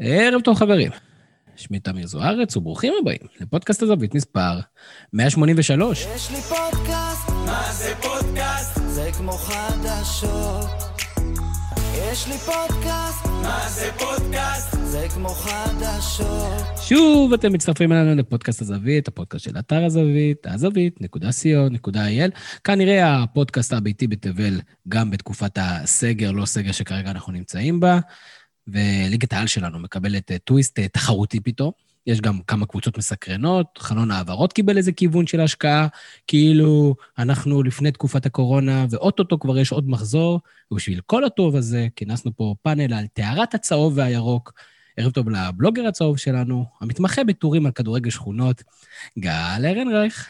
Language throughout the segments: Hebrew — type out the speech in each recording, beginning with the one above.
ערב טוב חברים, שמי תמיר זוארץ וברוכים הבאים לפודקאסט הזווית מספר 183. יש לי פודקאסט, מה זה פודקאסט? זה כמו חדשות. יש לי פודקאסט, מה זה פודקאסט? זה כמו חדשות. שוב אתם מצטרפים אלינו לפודקאסט הזווית, הפודקאסט של אתר הזווית, הזווית.co.il. כנראה הפודקאסט הביתי בתבל גם בתקופת הסגר, לא סגר שכרגע אנחנו נמצאים בה. וליגת העל שלנו מקבלת אה, טוויסט אה, תחרותי פתאום. יש גם כמה קבוצות מסקרנות, חלון העברות קיבל איזה כיוון של השקעה, כאילו אנחנו לפני תקופת הקורונה, ואו-טו-טו כבר יש עוד מחזור, ובשביל כל הטוב הזה כינסנו פה פאנל על טהרת הצהוב והירוק. ערב טוב לבלוגר הצהוב שלנו, המתמחה בטורים על כדורגל שכונות, גל ארנרייך.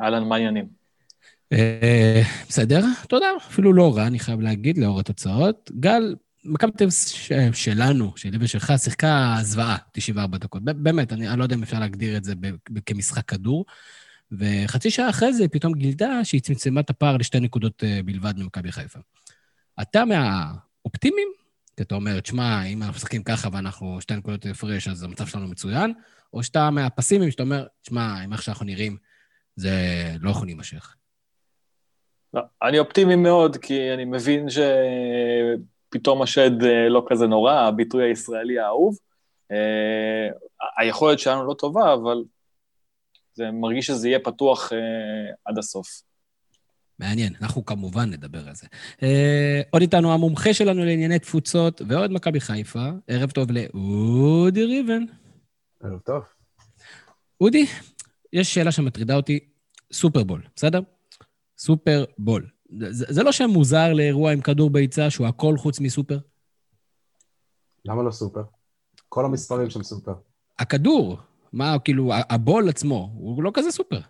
אהלן, מה העניינים? אה, בסדר, תודה. אפילו לא רע, אני חייב להגיד, לאור התוצאות. גל, מכבי תל אביב שלנו, שלי ושלך, שיחקה זוועה, 94 דקות. באמת, אני, אני לא יודע אם אפשר להגדיר את זה כמשחק כדור. וחצי שעה אחרי זה פתאום גילתה שהיא צמצמה את הפער לשתי נקודות אה, בלבד ממכבי חיפה. אתה מהאופטימיים? כי אתה אומר, תשמע, אם אנחנו משחקים ככה ואנחנו שתי נקודות הפרש, אז המצב שלנו מצוין, או שאתה מהפסימיים, שאתה אומר, תשמע, עם איך שאנחנו נראים, זה לא יכול להימשך. לא, אני אופטימי מאוד, כי אני מבין ש... פתאום השד אה, לא כזה נורא, הביטוי הישראלי האהוב. אה, היכולת שלנו לא טובה, אבל זה מרגיש שזה יהיה פתוח אה, עד הסוף. מעניין, אנחנו כמובן נדבר על זה. עוד איתנו המומחה שלנו לענייני תפוצות ועוד מכבי חיפה. ערב טוב לאודי ריבן. ערב טוב. אודי, יש שאלה שמטרידה אותי, סופרבול, בסדר? סופרבול. זה, זה לא שם מוזר לאירוע עם כדור ביצה שהוא הכל חוץ מסופר? למה לא סופר? כל המספרים שם סופר. הכדור, מה, כאילו, ה bowl עצמו, הוא לא כזה סופר.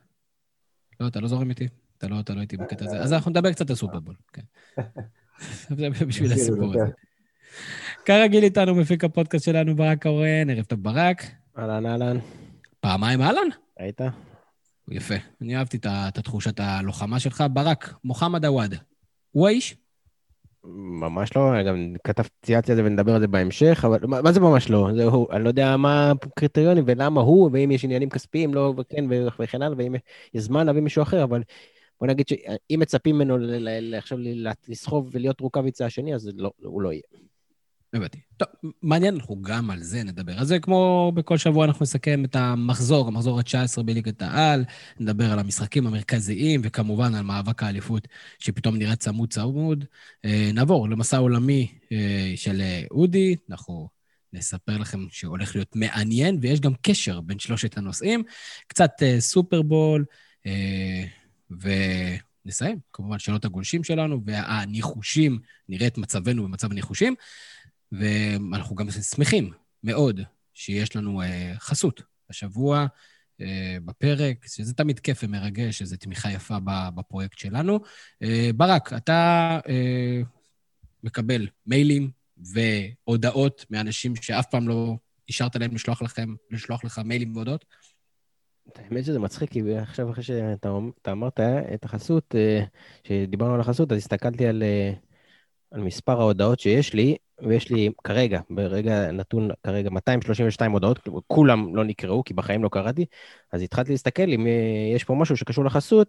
לא, אתה לא זורם איתי? אתה לא, אתה לא איתי בקטע הזה. אז אנחנו נדבר קצת על סופרבול, כן. זה בשביל הסיפור הזה. כרגיל איתנו מפיק הפודקאסט שלנו, ברק קורן, ערב טוב ברק. אהלן, אהלן. פעמיים אהלן? היית? יפה. אני אהבתי את התחושת הלוחמה שלך. ברק, מוחמד עוואד, הוא האיש? ממש לא, גם כתבתי, צייצתי על זה ונדבר על זה בהמשך, אבל מה, מה זה ממש לא? זה הוא, אני לא יודע מה הקריטריונים ולמה הוא, ואם יש עניינים כספיים, לא, וכן, וכן הלאה, ואם יש זמן להביא מישהו אחר, אבל בוא נגיד שאם מצפים ממנו עכשיו לסחוב ולהיות רוקאביצה השני, אז לא, הוא לא יהיה. הבנתי. טוב, מעניין, אנחנו גם על זה נדבר. אז זה כמו בכל שבוע אנחנו נסכם את המחזור, המחזור ה-19 בליגת העל, נדבר על המשחקים המרכזיים, וכמובן על מאבק האליפות, שפתאום נראה צמוד צמוד. אה, נעבור למסע עולמי אה, של אה, אודי, אנחנו נספר לכם שהולך להיות מעניין, ויש גם קשר בין שלושת הנושאים. קצת סופרבול, ו... נסיים, כמובן, שאלות הגולשים שלנו והניחושים, נראה את מצבנו במצב הניחושים. ואנחנו גם שמחים מאוד שיש לנו אה, חסות השבוע אה, בפרק, שזה תמיד כיף ומרגש, שזו תמיכה יפה בפרויקט שלנו. אה, ברק, אתה מקבל מיילים והודעות מאנשים שאף פעם לא אישרת להם לשלוח לכם, לשלוח לך מיילים והודעות? האמת שזה מצחיק, כי עכשיו אחרי שאתה אמרת את החסות, אה, שדיברנו על החסות, אז הסתכלתי על, על מספר ההודעות שיש לי, ויש לי כרגע, ברגע נתון, כרגע 232 הודעות, כולם לא נקראו, כי בחיים לא קראתי, אז התחלתי להסתכל אם אה, יש פה משהו שקשור לחסות,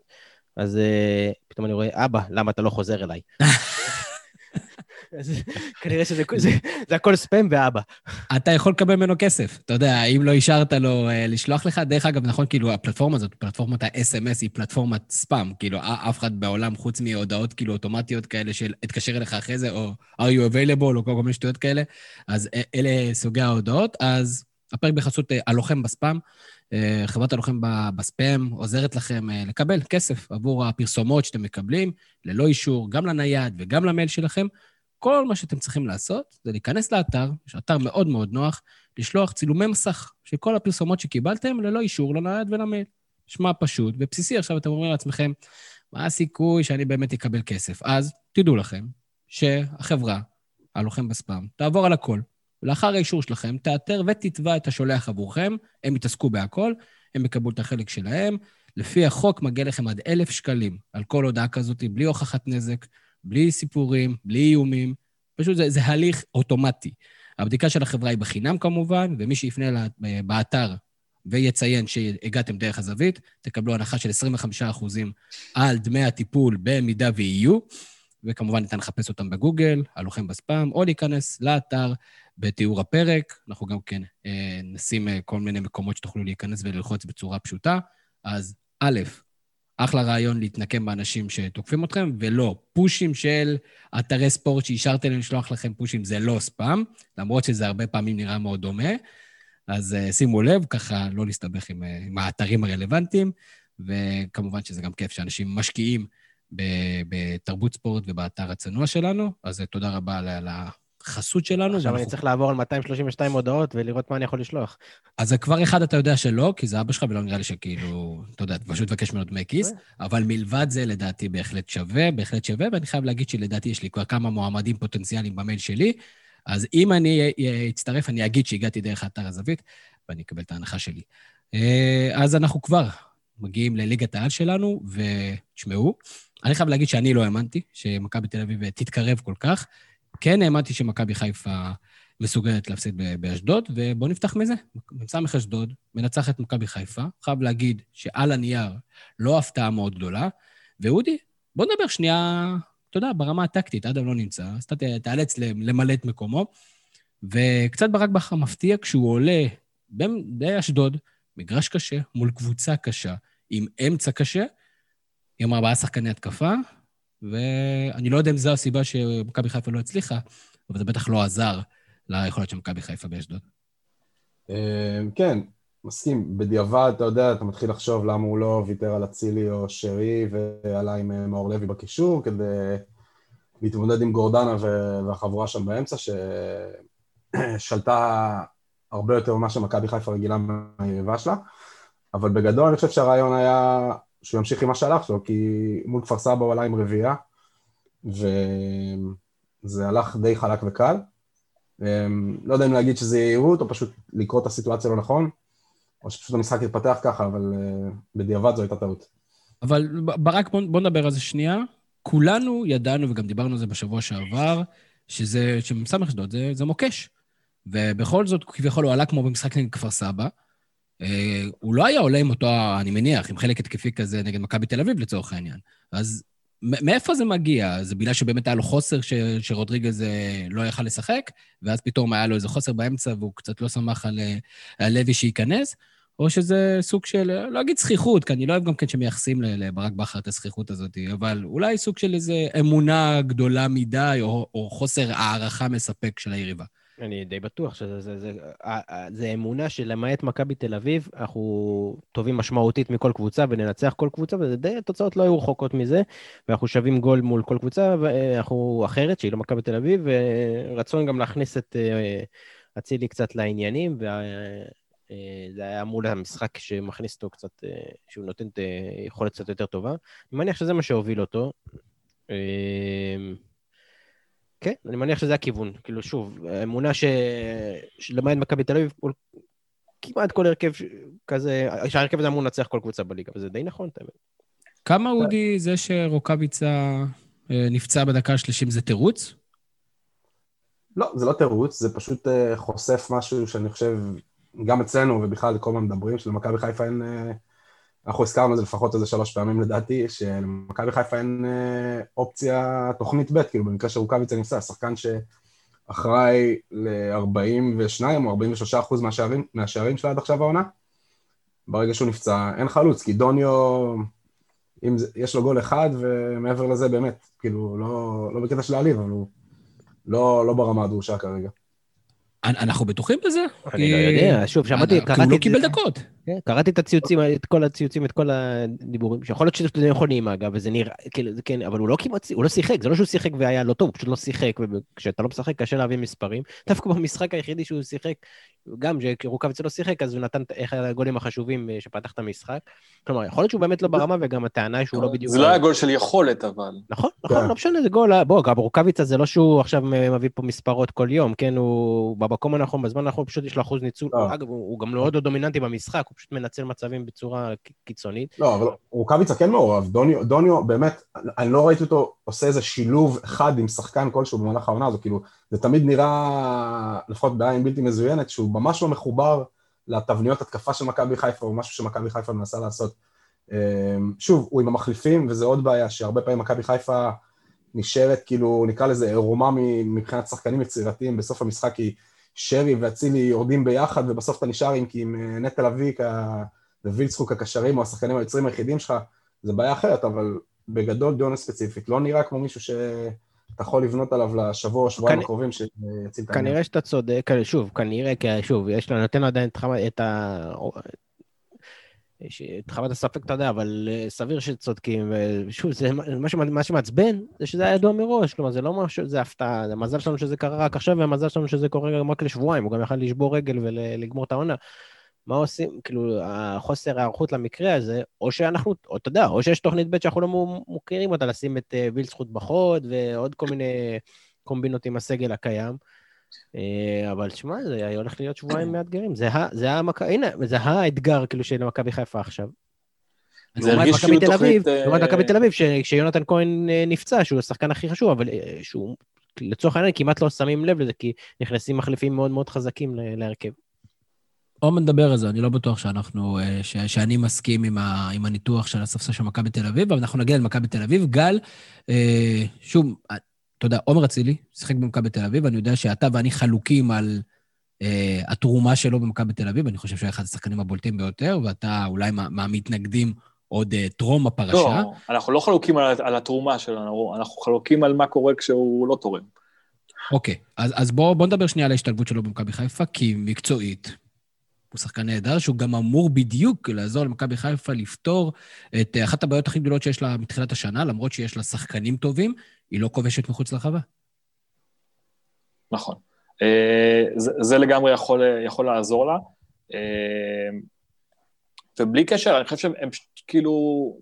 אז uh, פתאום אני רואה, אבא, למה אתה לא חוזר אליי? אז כנראה שזה זה, זה הכל ספאם ואבא. אתה יכול לקבל ממנו כסף. אתה יודע, אם לא אישרת לו uh, לשלוח לך, דרך אגב, נכון, כאילו, הפלטפורמה הזאת, פלטפורמת ה-SMS היא פלטפורמת ספאם. כאילו, אף אחד בעולם, חוץ מהודעות כאילו אוטומטיות כאלה של אתקשר אליך אחרי זה, או are you available, או כל מיני שטויות כאלה, אז אלה סוגי ההודעות. אז הפרק בחסות uh, הלוחם בספאם. Uh, חברת הלוחם בספאם עוזרת לכם uh, לקבל כסף עבור הפרסומות שאתם מקבלים, ללא אישור, גם לנייד וגם למייל שלכם. כל מה שאתם צריכים לעשות זה להיכנס לאתר, יש אתר מאוד מאוד נוח, לשלוח צילומי מסך של כל הפרסומות שקיבלתם ללא אישור לנייד ולמייל. שמע פשוט ובסיסי. עכשיו אתם אומרים לעצמכם, מה הסיכוי שאני באמת אקבל כסף? אז תדעו לכם שהחברה, הלוחם בספאם, תעבור על הכל. ולאחר האישור שלכם, תאתר ותתבע את השולח עבורכם, הם יתעסקו בהכל, הם יקבלו את החלק שלהם. לפי החוק מגיע לכם עד אלף שקלים על כל הודעה כזאת, בלי הוכחת נזק. בלי סיפורים, בלי איומים, פשוט זה, זה הליך אוטומטי. הבדיקה של החברה היא בחינם כמובן, ומי שיפנה לה, אה, באתר ויציין שהגעתם דרך הזווית, תקבלו הנחה של 25% על דמי הטיפול במידה ויהיו, וכמובן ניתן לחפש אותם בגוגל, הלוחם בספאם, או להיכנס לאתר בתיאור הפרק. אנחנו גם כן אה, נשים אה, כל מיני מקומות שתוכלו להיכנס וללחוץ בצורה פשוטה. אז א', אחלה רעיון להתנקם באנשים שתוקפים אתכם, ולא פושים של אתרי ספורט שאישרתם להם לשלוח לכם פושים, זה לא ספאם, למרות שזה הרבה פעמים נראה מאוד דומה. אז uh, שימו לב, ככה לא להסתבך עם, uh, עם האתרים הרלוונטיים, וכמובן שזה גם כיף שאנשים משקיעים בתרבות ספורט ובאתר הצנוע שלנו, אז uh, תודה רבה על החסות שלנו. עכשיו אני צריך לעבור על 232 הודעות ולראות מה אני יכול לשלוח. אז כבר אחד אתה יודע שלא, כי זה אבא שלך, ולא נראה לי שכאילו, אתה יודע, פשוט תבקש ממנו דמי כיס, אבל מלבד זה, לדעתי בהחלט שווה, בהחלט שווה, ואני חייב להגיד שלדעתי יש לי כבר כמה מועמדים פוטנציאליים במייל שלי, אז אם אני אצטרף, אני אגיד שהגעתי דרך אתר הזווית, ואני אקבל את ההנחה שלי. אה, אז אנחנו כבר מגיעים לליגת העל שלנו, ותשמעו, אני חייב להגיד שאני לא האמנתי שמכבי תל אביב תתקרב כל כך. כן האמנתי שמכבי חיפה מסוגלת להפסיד באשדוד, ובואו נפתח מזה. מ"ס אשדוד מנצח את מכבי חיפה. חייב להגיד שעל הנייר לא הפתעה מאוד גדולה. ואודי, בוא נדבר שנייה אתה יודע, ברמה הטקטית, אדם לא נמצא, אז אתה תיאלץ למלא את מקומו. וקצת ברק בכר מפתיע כשהוא עולה באשדוד, מגרש קשה, מול קבוצה קשה, עם אמצע קשה, עם ארבעה שחקני התקפה, ואני לא יודע אם זו הסיבה שמכבי חיפה לא הצליחה, אבל זה בטח לא עזר ליכולת של מכבי חיפה באשדוד. אה, כן, מסכים. בדיעבד, אתה יודע, אתה מתחיל לחשוב למה הוא לא ויתר על אצילי או שרי ועלה עם אה, מאור לוי בקישור כדי להתמודד עם גורדנה והחבורה שם באמצע, ששלטה הרבה יותר ממה שמכבי חיפה רגילה מהיריבה שלה. אבל בגדול אני חושב שהרעיון היה שהוא ימשיך עם מה שהלך שלו, כי מול כפר סבא הוא עלה עם רביעייה, וזה הלך די חלק וקל. לא יודע אם להגיד שזה יהירות, או פשוט לקרוא את הסיטואציה לא נכון. או שפשוט המשחק יתפתח ככה, אבל uh, בדיעבד זו הייתה טעות. אבל ברק, בוא, בוא נדבר על זה שנייה. כולנו ידענו, וגם דיברנו על זה בשבוע שעבר, שזה, שמ"ס אשדוד זה, זה מוקש. ובכל זאת, כביכול הוא עלה כמו במשחק נגד כפר סבא. Uh, הוא לא היה עולה עם אותו, אני מניח, עם חלק התקפי כזה נגד מכבי תל אביב לצורך העניין. אז מאיפה זה מגיע? זה בגלל שבאמת היה לו חוסר ש, שרודריגז אה, לא יכל לשחק, ואז פתאום היה לו איזה חוסר באמצע והוא קצת לא שמח על, על לוי שייכנס? או שזה סוג של, לא אגיד זכיחות, כי אני לא אוהב גם כן שמייחסים לברק בכר את הזכיחות הזאת, אבל אולי סוג של איזו אמונה גדולה מדי, או, או חוסר הערכה מספק של היריבה. אני די בטוח שזה זה, זה, זה, זה אמונה שלמעט מכבי תל אביב, אנחנו טובים משמעותית מכל קבוצה וננצח כל קבוצה, ודי התוצאות לא היו רחוקות מזה, ואנחנו שווים גול מול כל קבוצה, ואנחנו אחרת, שהיא לא מכבי תל אביב, ורצון גם להכניס את אה, אצילי קצת לעניינים, וה... אה, זה היה מול המשחק שמכניס אותו קצת, אה, שהוא נותן אה, יכולת קצת יותר טובה. אני מניח שזה מה שהוביל אותו. כן, אני מניח שזה הכיוון. כאילו, שוב, אמונה ש... שלמעט מכבי תל אביב, כל... כמעט כל הרכב כזה, שההרכב הזה אמור לנצח כל קבוצה בליגה, וזה די נכון, את האמת. כמה, אודי, זה שרוקאביצה נפצע בדקה השלישים זה תירוץ? לא, זה לא תירוץ, זה פשוט חושף משהו שאני חושב גם אצלנו ובכלל כל הזמן מדברים שלמכבי חיפה אין, אה, אנחנו הזכרנו את זה לפחות איזה שלוש פעמים לדעתי, שלמכבי חיפה אין אה, אופציה תוכנית ב', כאילו במקרה שרוקאביצה נפצע, שחקן שאחראי ל-42 או 43 אחוז מהשערים, מהשערים שלה עד עכשיו העונה, ברגע שהוא נפצע אין חלוץ, כי דוניו, אם זה, יש לו גול אחד ומעבר לזה באמת, כאילו לא, לא בקטע של להעליב, אבל הוא לא, לא ברמה הדרושה כרגע. אנחנו בטוחים בזה? אני לא יודע, שוב, שמעתי, קראתי... כי הוא לא קיבל דקות. כן, קראתי את הציוצים, את כל הציוצים, את כל הדיבורים, שיכול להיות שזה נכונים אגב, וזה נראה, כאילו, כן, אבל הוא לא כמעט, הוא לא שיחק, זה לא שהוא שיחק והיה לא טוב, הוא פשוט לא שיחק, וכשאתה לא משחק קשה להביא מספרים. דווקא במשחק היחידי שהוא שיחק, גם כשרוקאביצה לא שיחק, אז הוא נתן את הגולים החשובים אה, שפתח את המשחק. כלומר, יכול להיות שהוא באמת לא ברמה, וגם הטענה היא שהוא לא בדיוק... זה לא היה גול של יכולת, אבל. נכון, נכון, כן. לא משנה, זה גול, בוא, גם רוקאביצה זה לא שהוא עכשיו מביא פה מספרות כל יום, כן, הוא במקום הנכון, בזמן הנכון, פשוט יש לו אחוז ניצול, לא. אגב, הוא גם מאוד דומיננטי במשחק, פשוט מנצל מצבים בצורה קיצונית. לא, אבל רוקאביצה כן מעורב. דוניו, דוניו, באמת, אני לא ראיתי אותו עושה איזה שילוב אחד עם שחקן כלשהו במהלך העונה הזו, כאילו, זה תמיד נראה, לפחות בעין בלתי מזוינת, שהוא ממש לא מחובר לתבניות התקפה של מכבי חיפה, או משהו שמכבי חיפה מנסה לעשות. אמ, שוב, הוא עם המחליפים, וזה עוד בעיה, שהרבה פעמים מכבי חיפה נשארת, כאילו, נקרא לזה עירומה מבחינת שחקנים יצירתיים בסוף המשחק, כי שרי ואצילי יורדים ביחד, ובסוף אתה נשאר עם, עם אה, נטע לביא ווילצחוק הקשרים, או השחקנים היוצרים היחידים שלך, זה בעיה אחרת, אבל בגדול דיונה ספציפית, לא נראה כמו מישהו שאתה יכול לבנות עליו לשבוע או שבועיים הקרובים שיציל את העניין. כנראה שאתה צודק, שוב, כנראה, כי שוב, יש לנו, נותן עדיין את ה... את חוות הספק, אתה יודע, אבל אה, סביר שצודקים. ושוב, זה, מה שמעצבן זה שזה היה ידוע מראש, כלומר, זה לא משהו, זה הפתעה, זה מזל שלנו שזה קרה רק עכשיו, והמזל שלנו שזה קורה רק לשבועיים, הוא גם יכול לשבור רגל ולגמור את העונה. מה עושים, כאילו, החוסר ההיערכות למקרה הזה, או שאנחנו, או אתה יודע, או שיש תוכנית ב' שאנחנו לא מוכרים אותה, לשים את אה, וילצחוט בחוד ועוד כל מיני קומבינות עם הסגל הקיים. אה, אבל תשמע, זה הולך להיות שבועיים מאתגרים. זה, זה המק... הנה, זה האתגר כאילו של מכבי חיפה עכשיו. זה הרגיש כאילו תוכנית... לעומת מכבי תל אביב, כשיונתן כהן אה, נפצע, שהוא השחקן הכי חשוב, אבל אה, שהוא, לצורך העניין, כמעט לא שמים לב לזה, כי נכנסים מחליפים מאוד מאוד חזקים להרכב. עומר מדבר על זה, אני לא בטוח שאנחנו, ש, שאני מסכים עם, ה, עם הניתוח של הספסל של מכבי תל אביב, אבל אנחנו נגיע למכבי תל אביב. גל, שוב, אתה יודע, עומר אצילי שיחק במכבי תל אביב, אני יודע שאתה ואני חלוקים על אה, התרומה שלו במכבי תל אביב, אני חושב שהוא אחד השחקנים הבולטים ביותר, ואתה אולי מהמתנגדים מה עוד אה, טרום הפרשה. לא, אנחנו לא חלוקים על, על התרומה שלנו, אנחנו חלוקים על מה קורה כשהוא לא תורם. אוקיי, אז, אז בואו בוא נדבר שנייה על ההשתלבות שלו במכבי חיפה, כי מקצועית, הוא שחקן נהדר, שהוא גם אמור בדיוק לעזור למכבי חיפה לפתור את אחת הבעיות הכי גדולות שיש לה מתחילת השנה, למרות שיש לה שחקנים טובים, היא לא כובשת מחוץ לרחבה. נכון. אה, זה, זה לגמרי יכול, יכול לעזור לה. אה, ובלי קשר, אני חושב שהם כאילו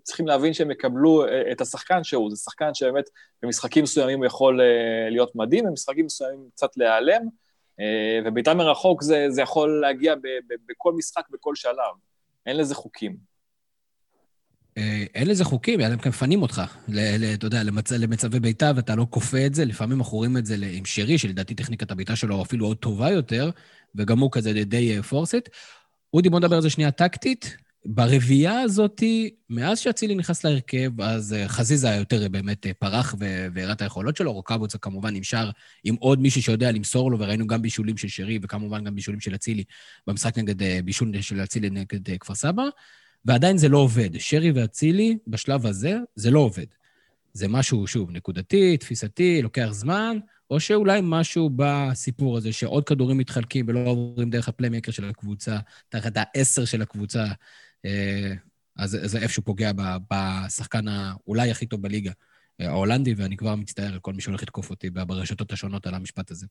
צריכים להבין שהם יקבלו אה, את השחקן שהוא, זה שחקן שבאמת במשחקים מסוימים הוא יכול להיות מדהים, במשחקים מסוימים קצת להיעלם, ובעיטה מרחוק זה, זה יכול להגיע ב, ב, בכל משחק, בכל שלב. אין לזה חוקים. אה, אין לזה חוקים, אלא הם מפנים אותך, אתה יודע, למצ... למצבי בעיטה, ואתה לא כופה את זה. לפעמים אנחנו רואים את זה עם שרי, שלדעתי טכניקת הבעיטה שלו אפילו עוד טובה יותר, וגם הוא כזה די פורסט. אה, אודי, בוא נדבר על זה שנייה טקטית. ברביעייה הזאת, מאז שאצילי נכנס להרכב, אז אה, חזיזה יותר באמת פרח והראה את היכולות שלו, רוקאבוצה כמובן נשאר עם עוד מישהו שיודע למסור לו, וראינו גם בישולים של שרי, וכמובן גם בישולים של אצילי במשחק נגד, בישול של אצילי נגד כפר סבא. ועדיין זה לא עובד. שרי ואצילי, בשלב הזה, זה לא עובד. זה משהו, שוב, נקודתי, תפיסתי, לוקח זמן, או שאולי משהו בסיפור הזה, שעוד כדורים מתחלקים ולא עוברים דרך הפליימקר של הקבוצה, תחת העשר של הקבוצה, אה, אז זה איפשהו פוגע בשחקן האולי הכי טוב בליגה. ההולנדי, ואני כבר מצטער על כל מי שהולך לתקוף אותי ברשתות השונות על המשפט הזה.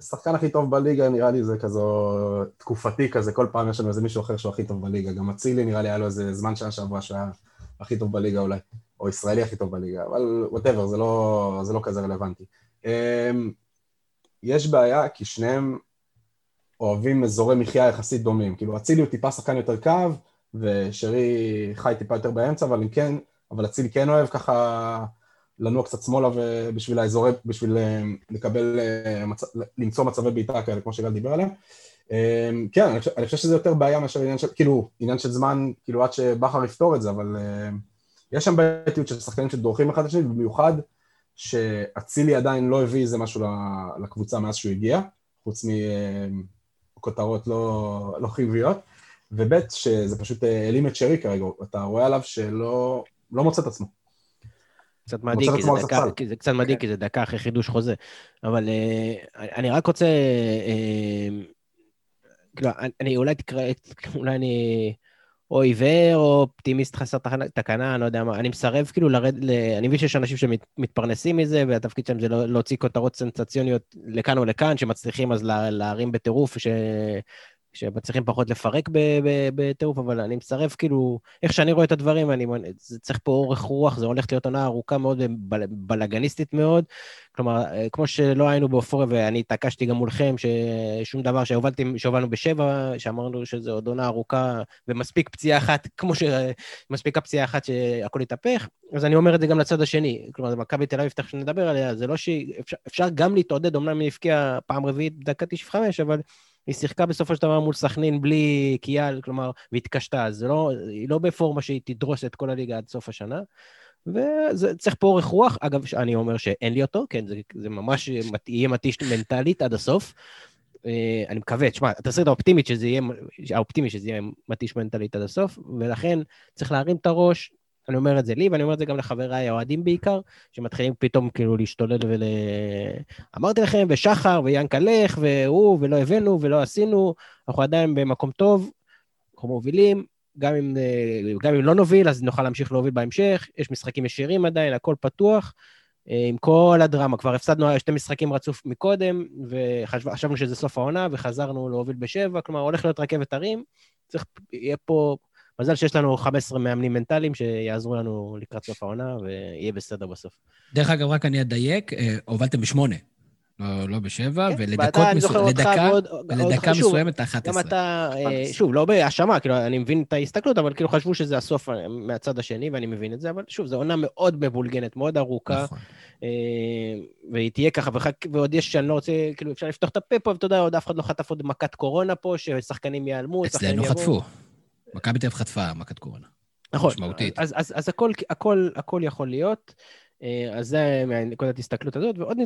השחקן הכי טוב בליגה נראה לי זה כזו תקופתי כזה, כל פעם יש לנו איזה מישהו אחר שהוא הכי טוב בליגה. גם אצילי נראה לי היה לו איזה זמן שנה שעברה שהיה הכי טוב בליגה אולי, או ישראלי הכי טוב בליגה, אבל ווטאבר, זה, לא, זה לא כזה רלוונטי. אמ, יש בעיה כי שניהם אוהבים אזורי מחיה יחסית דומים. כאילו אצילי הוא טיפה שחקן יותר קו, ושרי חי טיפה יותר באמצע, אבל אם כן, אבל אצילי כן אוהב ככה לנוע קצת שמאלה בשביל האזורי, בשביל אה, לקבל, אה, מצ... למצוא מצבי בעיטה כאלה, כמו שגל דיבר עליהם. אה, כן, אני חושב, אני חושב שזה יותר בעיה מאשר עניין של, כאילו, עניין של זמן, כאילו עד שבכר יפתור את זה, אבל יש שם בעייתיות של שחקנים שדורכים אחד לשני, במיוחד שאצילי עדיין לא הביא איזה משהו לקבוצה מאז שהוא הגיע, חוץ מכותרות לא, לא חיוביות, וב' שזה פשוט העלים את שרי כרגע, אתה רואה עליו שלא לא מוצא את עצמו. קצת מדאיג, כי, כי זה קצת מדאיג, כן. כי זה דקה אחרי חידוש חוזה. אבל uh, אני רק רוצה... Uh, כאילו, אני אולי תקרא, אולי אני או עיוור או אופטימיסט חסר תקנה, אני לא יודע מה. אני מסרב כאילו לרד, ל... אני מבין שיש אנשים שמתפרנסים מזה, והתפקיד שלהם זה לא, להוציא כותרות סנסציוניות לכאן או לכאן, שמצליחים אז להרים בטירוף, ש... שמצליחים פחות לפרק בטירוף, אבל אני מצטרף, כאילו, איך שאני רואה את הדברים, אני, זה צריך פה אורך רוח, זה הולך להיות עונה ארוכה מאוד, בל, בלאגניסטית מאוד. כלומר, כמו שלא היינו באופוריה, ואני התעקשתי גם מולכם, ששום דבר שהובלנו בשבע, שאמרנו שזו עוד עונה ארוכה, ומספיק פציעה אחת, כמו שמספיקה פציעה אחת שהכל התהפך, אז אני אומר את זה גם לצד השני. כלומר, מכבי תל אביב, תכף נדבר עליה, זה לא שאפשר גם להתעודד, אמנם היא הבקיעה פעם רביעית בדקה 95, אבל... היא שיחקה בסופו של דבר מול סכנין בלי קיאל, כלומר, והתקשתה, אז לא, היא לא בפורמה שהיא תדרוס את כל הליגה עד סוף השנה. וצריך פה אורך רוח. אגב, אני אומר שאין לי אותו, כן, זה, זה ממש יהיה מתיש מנטלית עד הסוף. אה, אני מקווה, תשמע, התסריט האופטימית שזה יהיה, האופטימי שזה יהיה מתיש מנטלית עד הסוף, ולכן צריך להרים את הראש, אני אומר את זה לי, ואני אומר את זה גם לחבריי האוהדים בעיקר, שמתחילים פתאום כאילו להשתולל ול... אמרתי לכם, ושחר, ויאנקלך, והוא, ולא הבאנו, ולא עשינו, אנחנו עדיין במקום טוב, אנחנו מובילים, גם אם, גם אם לא נוביל, אז נוכל להמשיך להוביל בהמשך, יש משחקים ישירים עדיין, הכל פתוח. עם כל הדרמה, כבר הפסדנו שתי משחקים רצוף מקודם, וחשבנו שזה סוף העונה, וחזרנו להוביל בשבע, כלומר, הולך להיות רכבת הרים, צריך, יהיה פה מזל שיש לנו 15 מאמנים מנטליים שיעזרו לנו לקראת סוף העונה, ויהיה בסדר בסוף. דרך אגב, רק אני אדייק, אה, הובלתם בשמונה. לא, לא בשבע, כן, ולדקות מסוימת, לדקה, ולדקה מסוימת, 11. גם אתה, אה, שוב, לא בהאשמה, כאילו, אני מבין את ההסתכלות, אבל כאילו חשבו שזה הסוף אה, מהצד השני, ואני מבין את זה, אבל שוב, זו עונה מאוד מבולגנת, מאוד ארוכה, נכון. והיא תהיה ככה, ועוד יש שאני לא רוצה, כאילו, אפשר לפתוח את הפה פה, ואתה יודע, עוד אף אחד לא חטף עוד מכת קורונה פה, ששחקנים ייעלמו, שחקנים יבואו. אצלנו חטפו. מכבי תל אביב חטפה מכת קורונה. נכון. משמעותית. אז, אז, אז הכל, הכל, הכל יכול להיות. אה, אז זה מהנקודת ההסתכלות הזאת, ועוד,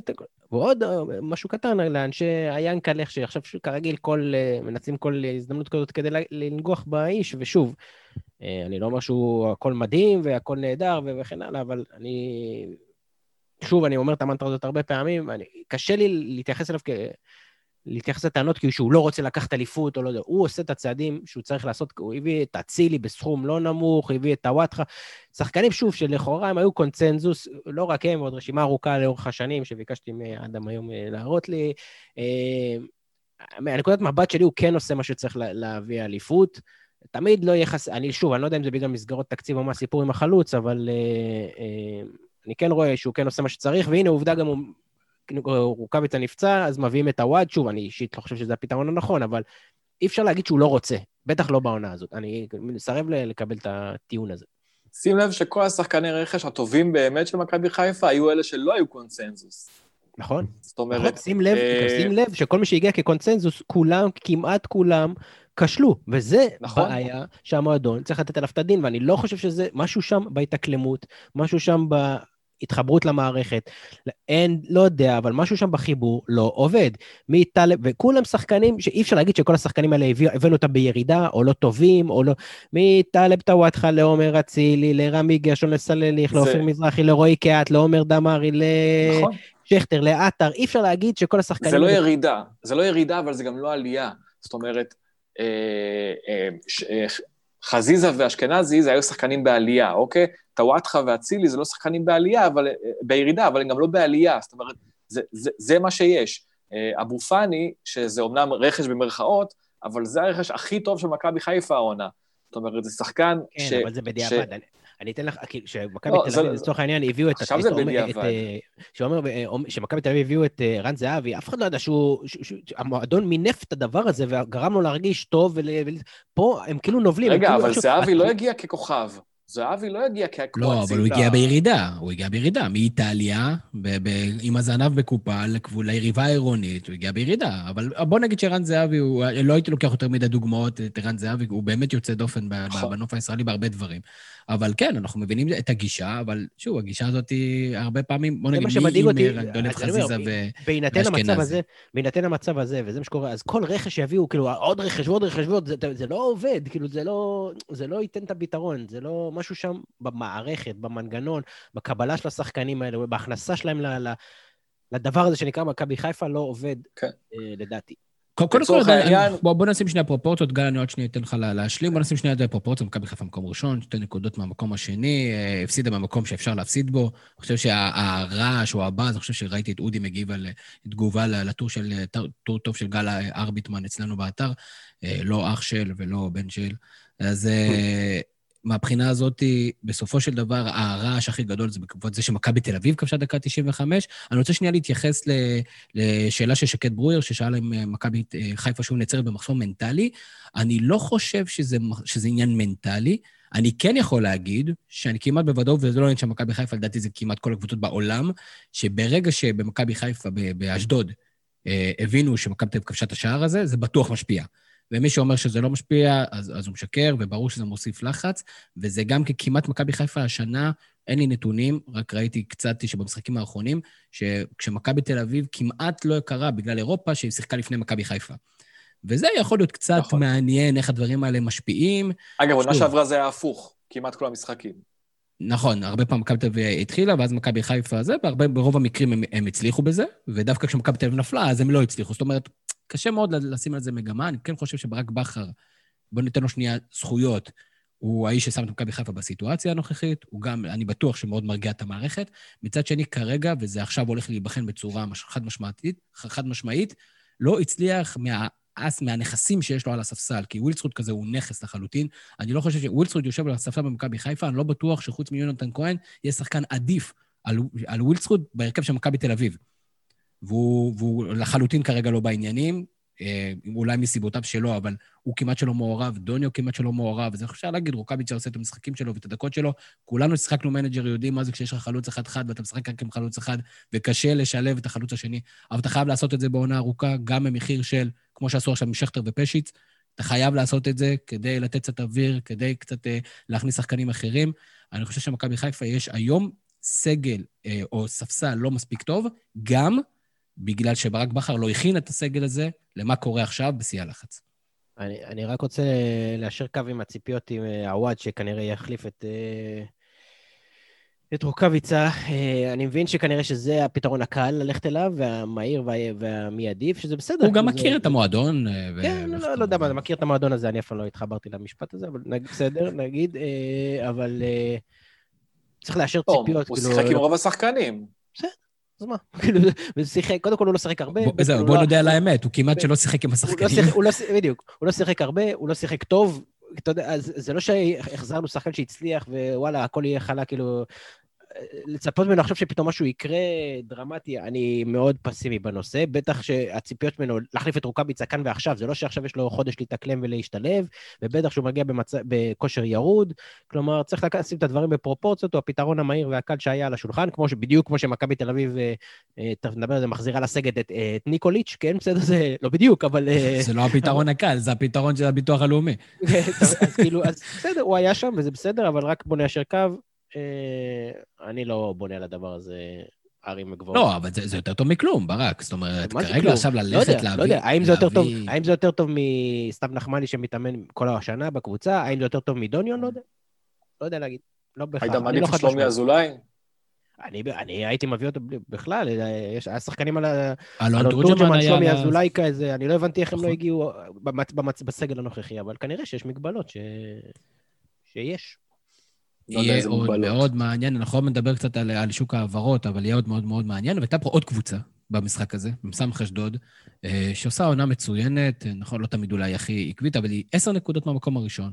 ועוד אה, משהו קטן לאנשי היאנקלך, שעכשיו כרגיל כל, אה, מנצלים כל הזדמנות כזאת כדי לנגוח באיש, ושוב, אני לא אומר שהוא הכל מדהים והכל נהדר וכן הלאה, אבל אני... שוב, אני אומר את המנטרה הזאת הרבה פעמים, אני, קשה לי להתייחס אליו כ... להתייחס לטענות כאילו שהוא לא רוצה לקחת אליפות או לא יודע, הוא עושה את הצעדים שהוא צריך לעשות, הוא הביא את אצילי בסכום לא נמוך, הביא את הוואטחה. שחקנים, שוב, שלכאורה הם היו קונצנזוס, לא רק הם, עוד רשימה ארוכה לאורך השנים שביקשתי מאדם היום אה, להראות לי. אה, מהנקודת מבט שלי הוא כן עושה מה שצריך להביא אליפות. תמיד לא יהיה חסר, אני שוב, אני לא יודע אם זה בגלל מסגרות תקציב או מה הסיפור עם החלוץ, אבל uh, אני כן רואה שהוא כן עושה מה שצריך, והנה עובדה גם הוא רוקאביצה נפצע, אז מביאים את הוואד, שוב, אני אישית לא חושב שזה הפתרון הנכון, אבל אי אפשר להגיד שהוא לא רוצה, בטח לא בעונה הזאת. אני מסרב לקבל את הטיעון הזה. שים לב שכל השחקני רכש הטובים באמת של מכבי חיפה היו אלה שלא היו קונצנזוס. נכון. זאת אומרת... נכון, שים לב, אה... שים לב שכל מי שהגיע כקונצנזוס, כולם, כמעט כולם, כשלו, וזה נכון. בעיה שהמועדון צריך לתת עליו את הדין, ואני לא חושב שזה משהו שם בהתאקלמות, משהו שם ב... התחברות למערכת, אין, לא יודע, אבל משהו שם בחיבור לא עובד. מטלב, וכולם שחקנים שאי אפשר להגיד שכל השחקנים האלה הבאנו אותם בירידה, או לא טובים, או לא... מטלב טוואטחה לעומר אצילי, לרמי גרשון, לסלליך, זה... לאופיר מזרחי, לרועי קהת, לעומר דמארי, לשכטר, נכון. לעטר, אי אפשר להגיד שכל השחקנים... זה לא ירידה, זה לא ירידה, אבל זה גם לא עלייה. זאת אומרת, אה, אה, ש, אה, חזיזה ואשכנזי זה היו שחקנים בעלייה, אוקיי? טוואטחה ואצילי זה לא שחקנים בעלייה, אבל, בירידה, אבל הם גם לא בעלייה, זאת אומרת, זה, זה, זה מה שיש. אה, אבו פאני, שזה אומנם רכש במרכאות, אבל זה הרכש הכי טוב של מכבי חיפה העונה. זאת אומרת, זה שחקן כן, ש... כן, אבל זה בדיעבד. ש... אני אתן לך, כאילו, שמכבי לא, תל אביב, לצורך העניין, הביאו את... עכשיו זה בדיעבד. אה, שאומר, שמכבי תל אביב הביאו את אה, רן זהבי, אף אחד לא ידע שהוא... המועדון מינף את הדבר הזה וגרם לו להרגיש טוב, ופה הם כאילו נובלים. רגע, כאילו אבל זהבי לא הגיע ככוכב. זהבי לא הגיע כקואציטה. לא, אבל הוא הגיע בירידה, הוא הגיע בירידה, מאיטליה, עם הזנב בקופה ליריבה העירונית, הוא הגיע בירידה. אבל בוא נגיד שרן זהבי, הוא, לא הייתי לוקח יותר מדי דוגמאות את רן זהבי, הוא באמת יוצא דופן נכון. בנוף הישראלי בהרבה דברים. אבל כן, אנחנו מבינים את הגישה, אבל שוב, הגישה הזאת היא הרבה פעמים, בוא נגיד, מי עם דולב חזיזה ואשכנזי. בהינתן המצב הזה, וזה מה שקורה, אז כל רכש שיביאו, כאילו, עוד רכש ועוד רכש ועוד, זה, זה לא עובד, כאילו, זה לא, זה לא ייתן את הפתרון, זה לא משהו שם במערכת, במנגנון, בקבלה של השחקנים האלה, בהכנסה שלהם ל, ל, לדבר הזה שנקרא מכבי חיפה, לא עובד, כן. אה, לדעתי. קודם כל, בוא, בוא נשים שנייה פרופורציות, גל, אני עוד שנייה אתן לך לה- להשלים. בוא נשים שנייה את הפרופורציות, מכבי חיפה מקום ראשון, שתי נקודות מהמקום השני, אה, הפסידה במקום שאפשר להפסיד בו. אני חושב שהרעש או הבאז, אני חושב שראיתי את אודי מגיב על אה, תגובה לטור של, אה, טור- טוב של גל ארביטמן אצלנו באתר, לא אח של ולא בן של. אז מהבחינה הזאת, בסופו של דבר, הרעש הכי גדול זה בעקבות זה שמכבי תל אביב כבשה דקה 95. אני רוצה שנייה להתייחס. לשאלה של שקד ברויר, ששאל אם אה, מכבי אה, חיפה שוב נעצרת במחסום מנטלי. אני לא חושב שזה, שזה עניין מנטלי. אני כן יכול להגיד שאני כמעט בוודאות, וזה לא עניין של מכבי חיפה, לדעתי זה כמעט כל הקבוצות בעולם, שברגע שבמכבי חיפה, באשדוד, אה, הבינו שמכבי תל אביב כבשה את השער הזה, זה בטוח משפיע. ומי שאומר שזה לא משפיע, אז, אז הוא משקר, וברור שזה מוסיף לחץ. וזה גם כמעט מכבי חיפה השנה, אין לי נתונים, רק ראיתי קצת שבמשחקים האחרונים, שכשמכבי תל אביב כמעט לא קרה בגלל אירופה, שהיא שיחקה לפני מכבי חיפה. וזה יכול להיות קצת נכון. מעניין איך הדברים האלה משפיעים. אגב, עונה. שעברה זה היה הפוך, כמעט כל המשחקים. נכון, הרבה פעמים מכבי תל אביב התחילה, ואז מכבי חיפה זה, והרבה, ברוב המקרים הם, הם הצליחו בזה, ודווקא כשמכבי תל אביב נפלה, אז הם לא הצליחו. זאת אומרת, קשה מאוד לשים על זה מגמה. אני כן חושב שברק בכר, בוא ניתן לו שנייה זכויות. הוא האיש ששם את מכבי חיפה בסיטואציה הנוכחית, הוא גם, אני בטוח שמאוד מרגיע את המערכת. מצד שני, כרגע, וזה עכשיו הולך להיבחן בצורה חד משמעית, חד משמעית, לא הצליח מה... אס מהנכסים שיש לו על הספסל, כי ווילצחוט כזה הוא נכס לחלוטין. אני לא חושב שווילצחוט יושב על הספסל במכבי חיפה, אני לא בטוח שחוץ מיונתן כהן, יהיה שחקן עדיף על, על ווילצחוט בהרכב של מכבי תל אביב. והוא, והוא לחלוטין כרגע לא בעניינים, אה, אולי מסיבותיו שלו, אבל הוא כמעט שלא מעורב, דוניו כמעט שלא מעורב, אז אפשר להגיד, רוקאביצ'ה עושה את המשחקים שלו ואת הדקות שלו. כולנו שיחקנו מנג'ר, יודעים מה זה כשיש לך חלוץ אחד-אחד ואתה משחק רק עם חלוץ אחד, וקשה לשלב את החלוץ השני, אבל אתה חייב לעשות את זה בעונה ארוכה, גם במחיר של, כמו שעשו עכשיו עם שכטר ופשיץ, אתה חייב לעשות את זה כדי לתת קצת אוויר, כדי קצת אה, להכניס שחקנים אחרים. אני חושב שמכבי חיפה יש היום סגל אה, או ספסל לא מספיק טוב, גם בגלל שברק בכר לא הכין את הסגל הזה למה קורה עכשיו בשיא הלחץ. אני, אני רק רוצה ליישר קו עם הציפיות עם אה, עווד, שכנראה יחליף את, אה, את רוקאביצה. אה, אני מבין שכנראה שזה הפתרון הקל ללכת אליו, והמהיר וה, והמיידי, שזה בסדר. הוא גם זה- מכיר את המועדון. אה, ו- כן, לא, לא יודע מה, מכיר את המועדון הזה, אני אף פעם לא התחברתי למשפט הזה, אבל נגיד, בסדר, נגיד, אבל צריך לאשר לא, ציפיות, הוא כאילו... שיחק עם רוב השחקנים. אז מה? כאילו, ושיחק, קודם כל הוא לא שיחק הרבה. זהו, הוא בוא לא- נודה על האמת, הוא כמעט שלא שיחק עם הוא לא השחקנים. שיחק, הוא לא, שיחק- בדיוק, הוא לא שיחק הרבה, הוא לא שיחק טוב. אתה יודע, זה לא שהחזרנו שחקן שהצליח ווואלה, הכל יהיה חלק, כאילו... לצפות ממנו עכשיו שפתאום משהו יקרה דרמטי, אני מאוד פסימי בנושא. בטח שהציפיות ממנו להחליף את רוקאביצה כאן ועכשיו, זה לא שעכשיו יש לו חודש להתאקלם ולהשתלב, ובטח שהוא מגיע במצ... בכושר ירוד. כלומר, צריך לשים את הדברים בפרופורציות, הוא הפתרון המהיר והקל שהיה על השולחן, כמו ש... בדיוק כמו שמכבי תל אביב, אה, אה, תכף נדבר על זה, מחזירה לסגת את, אה, את ניקוליץ', כן, בסדר, זה לא בדיוק, אבל... זה לא הפתרון הקל, זה הפתרון של הביטוח הלאומי. אז כאילו, אז בסדר, הוא היה שם וזה בסדר, אבל רק בוא ניישר קו. אה, אני לא בונה על הדבר הזה ערים וגבוהות. לא, אבל זה זה יותר טוב מכלום, ברק. זאת אומרת, כרגע? עכשיו לא ללכת יודע, להביא... לא יודע, האם זה יותר טוב, להביא- האם זה יותר טוב מסתיו נחמני שמתאמן כל השנה בקבוצה? האם זה יותר טוב מדוניון? לא יודע. לא יודע להגיד. לא בהכרח. היית אני מעדיף לא את שלומי. אזולאי? אני, אני הייתי מביא אותו בלי- בכלל, אה, יש, היה שחקנים על ה... אלון תורג'מן. שלומי אזולאי כזה, אני לא הבנתי איך הם לא נכון. הגיעו במצ, במצ, בסגל הנוכחי, אבל כנראה שיש מגבלות ש... שיש. לא יהיה עוד מגבלות. מאוד מעניין, אנחנו עוד נדבר קצת על, על שוק ההעברות, אבל יהיה עוד מאוד מאוד מעניין. והייתה פה עוד קבוצה במשחק הזה, מ"ס אשדוד, אה, שעושה עונה מצוינת, אה, נכון, לא תמיד אולי הכי עקבית, אבל היא עשר נקודות מהמקום הראשון,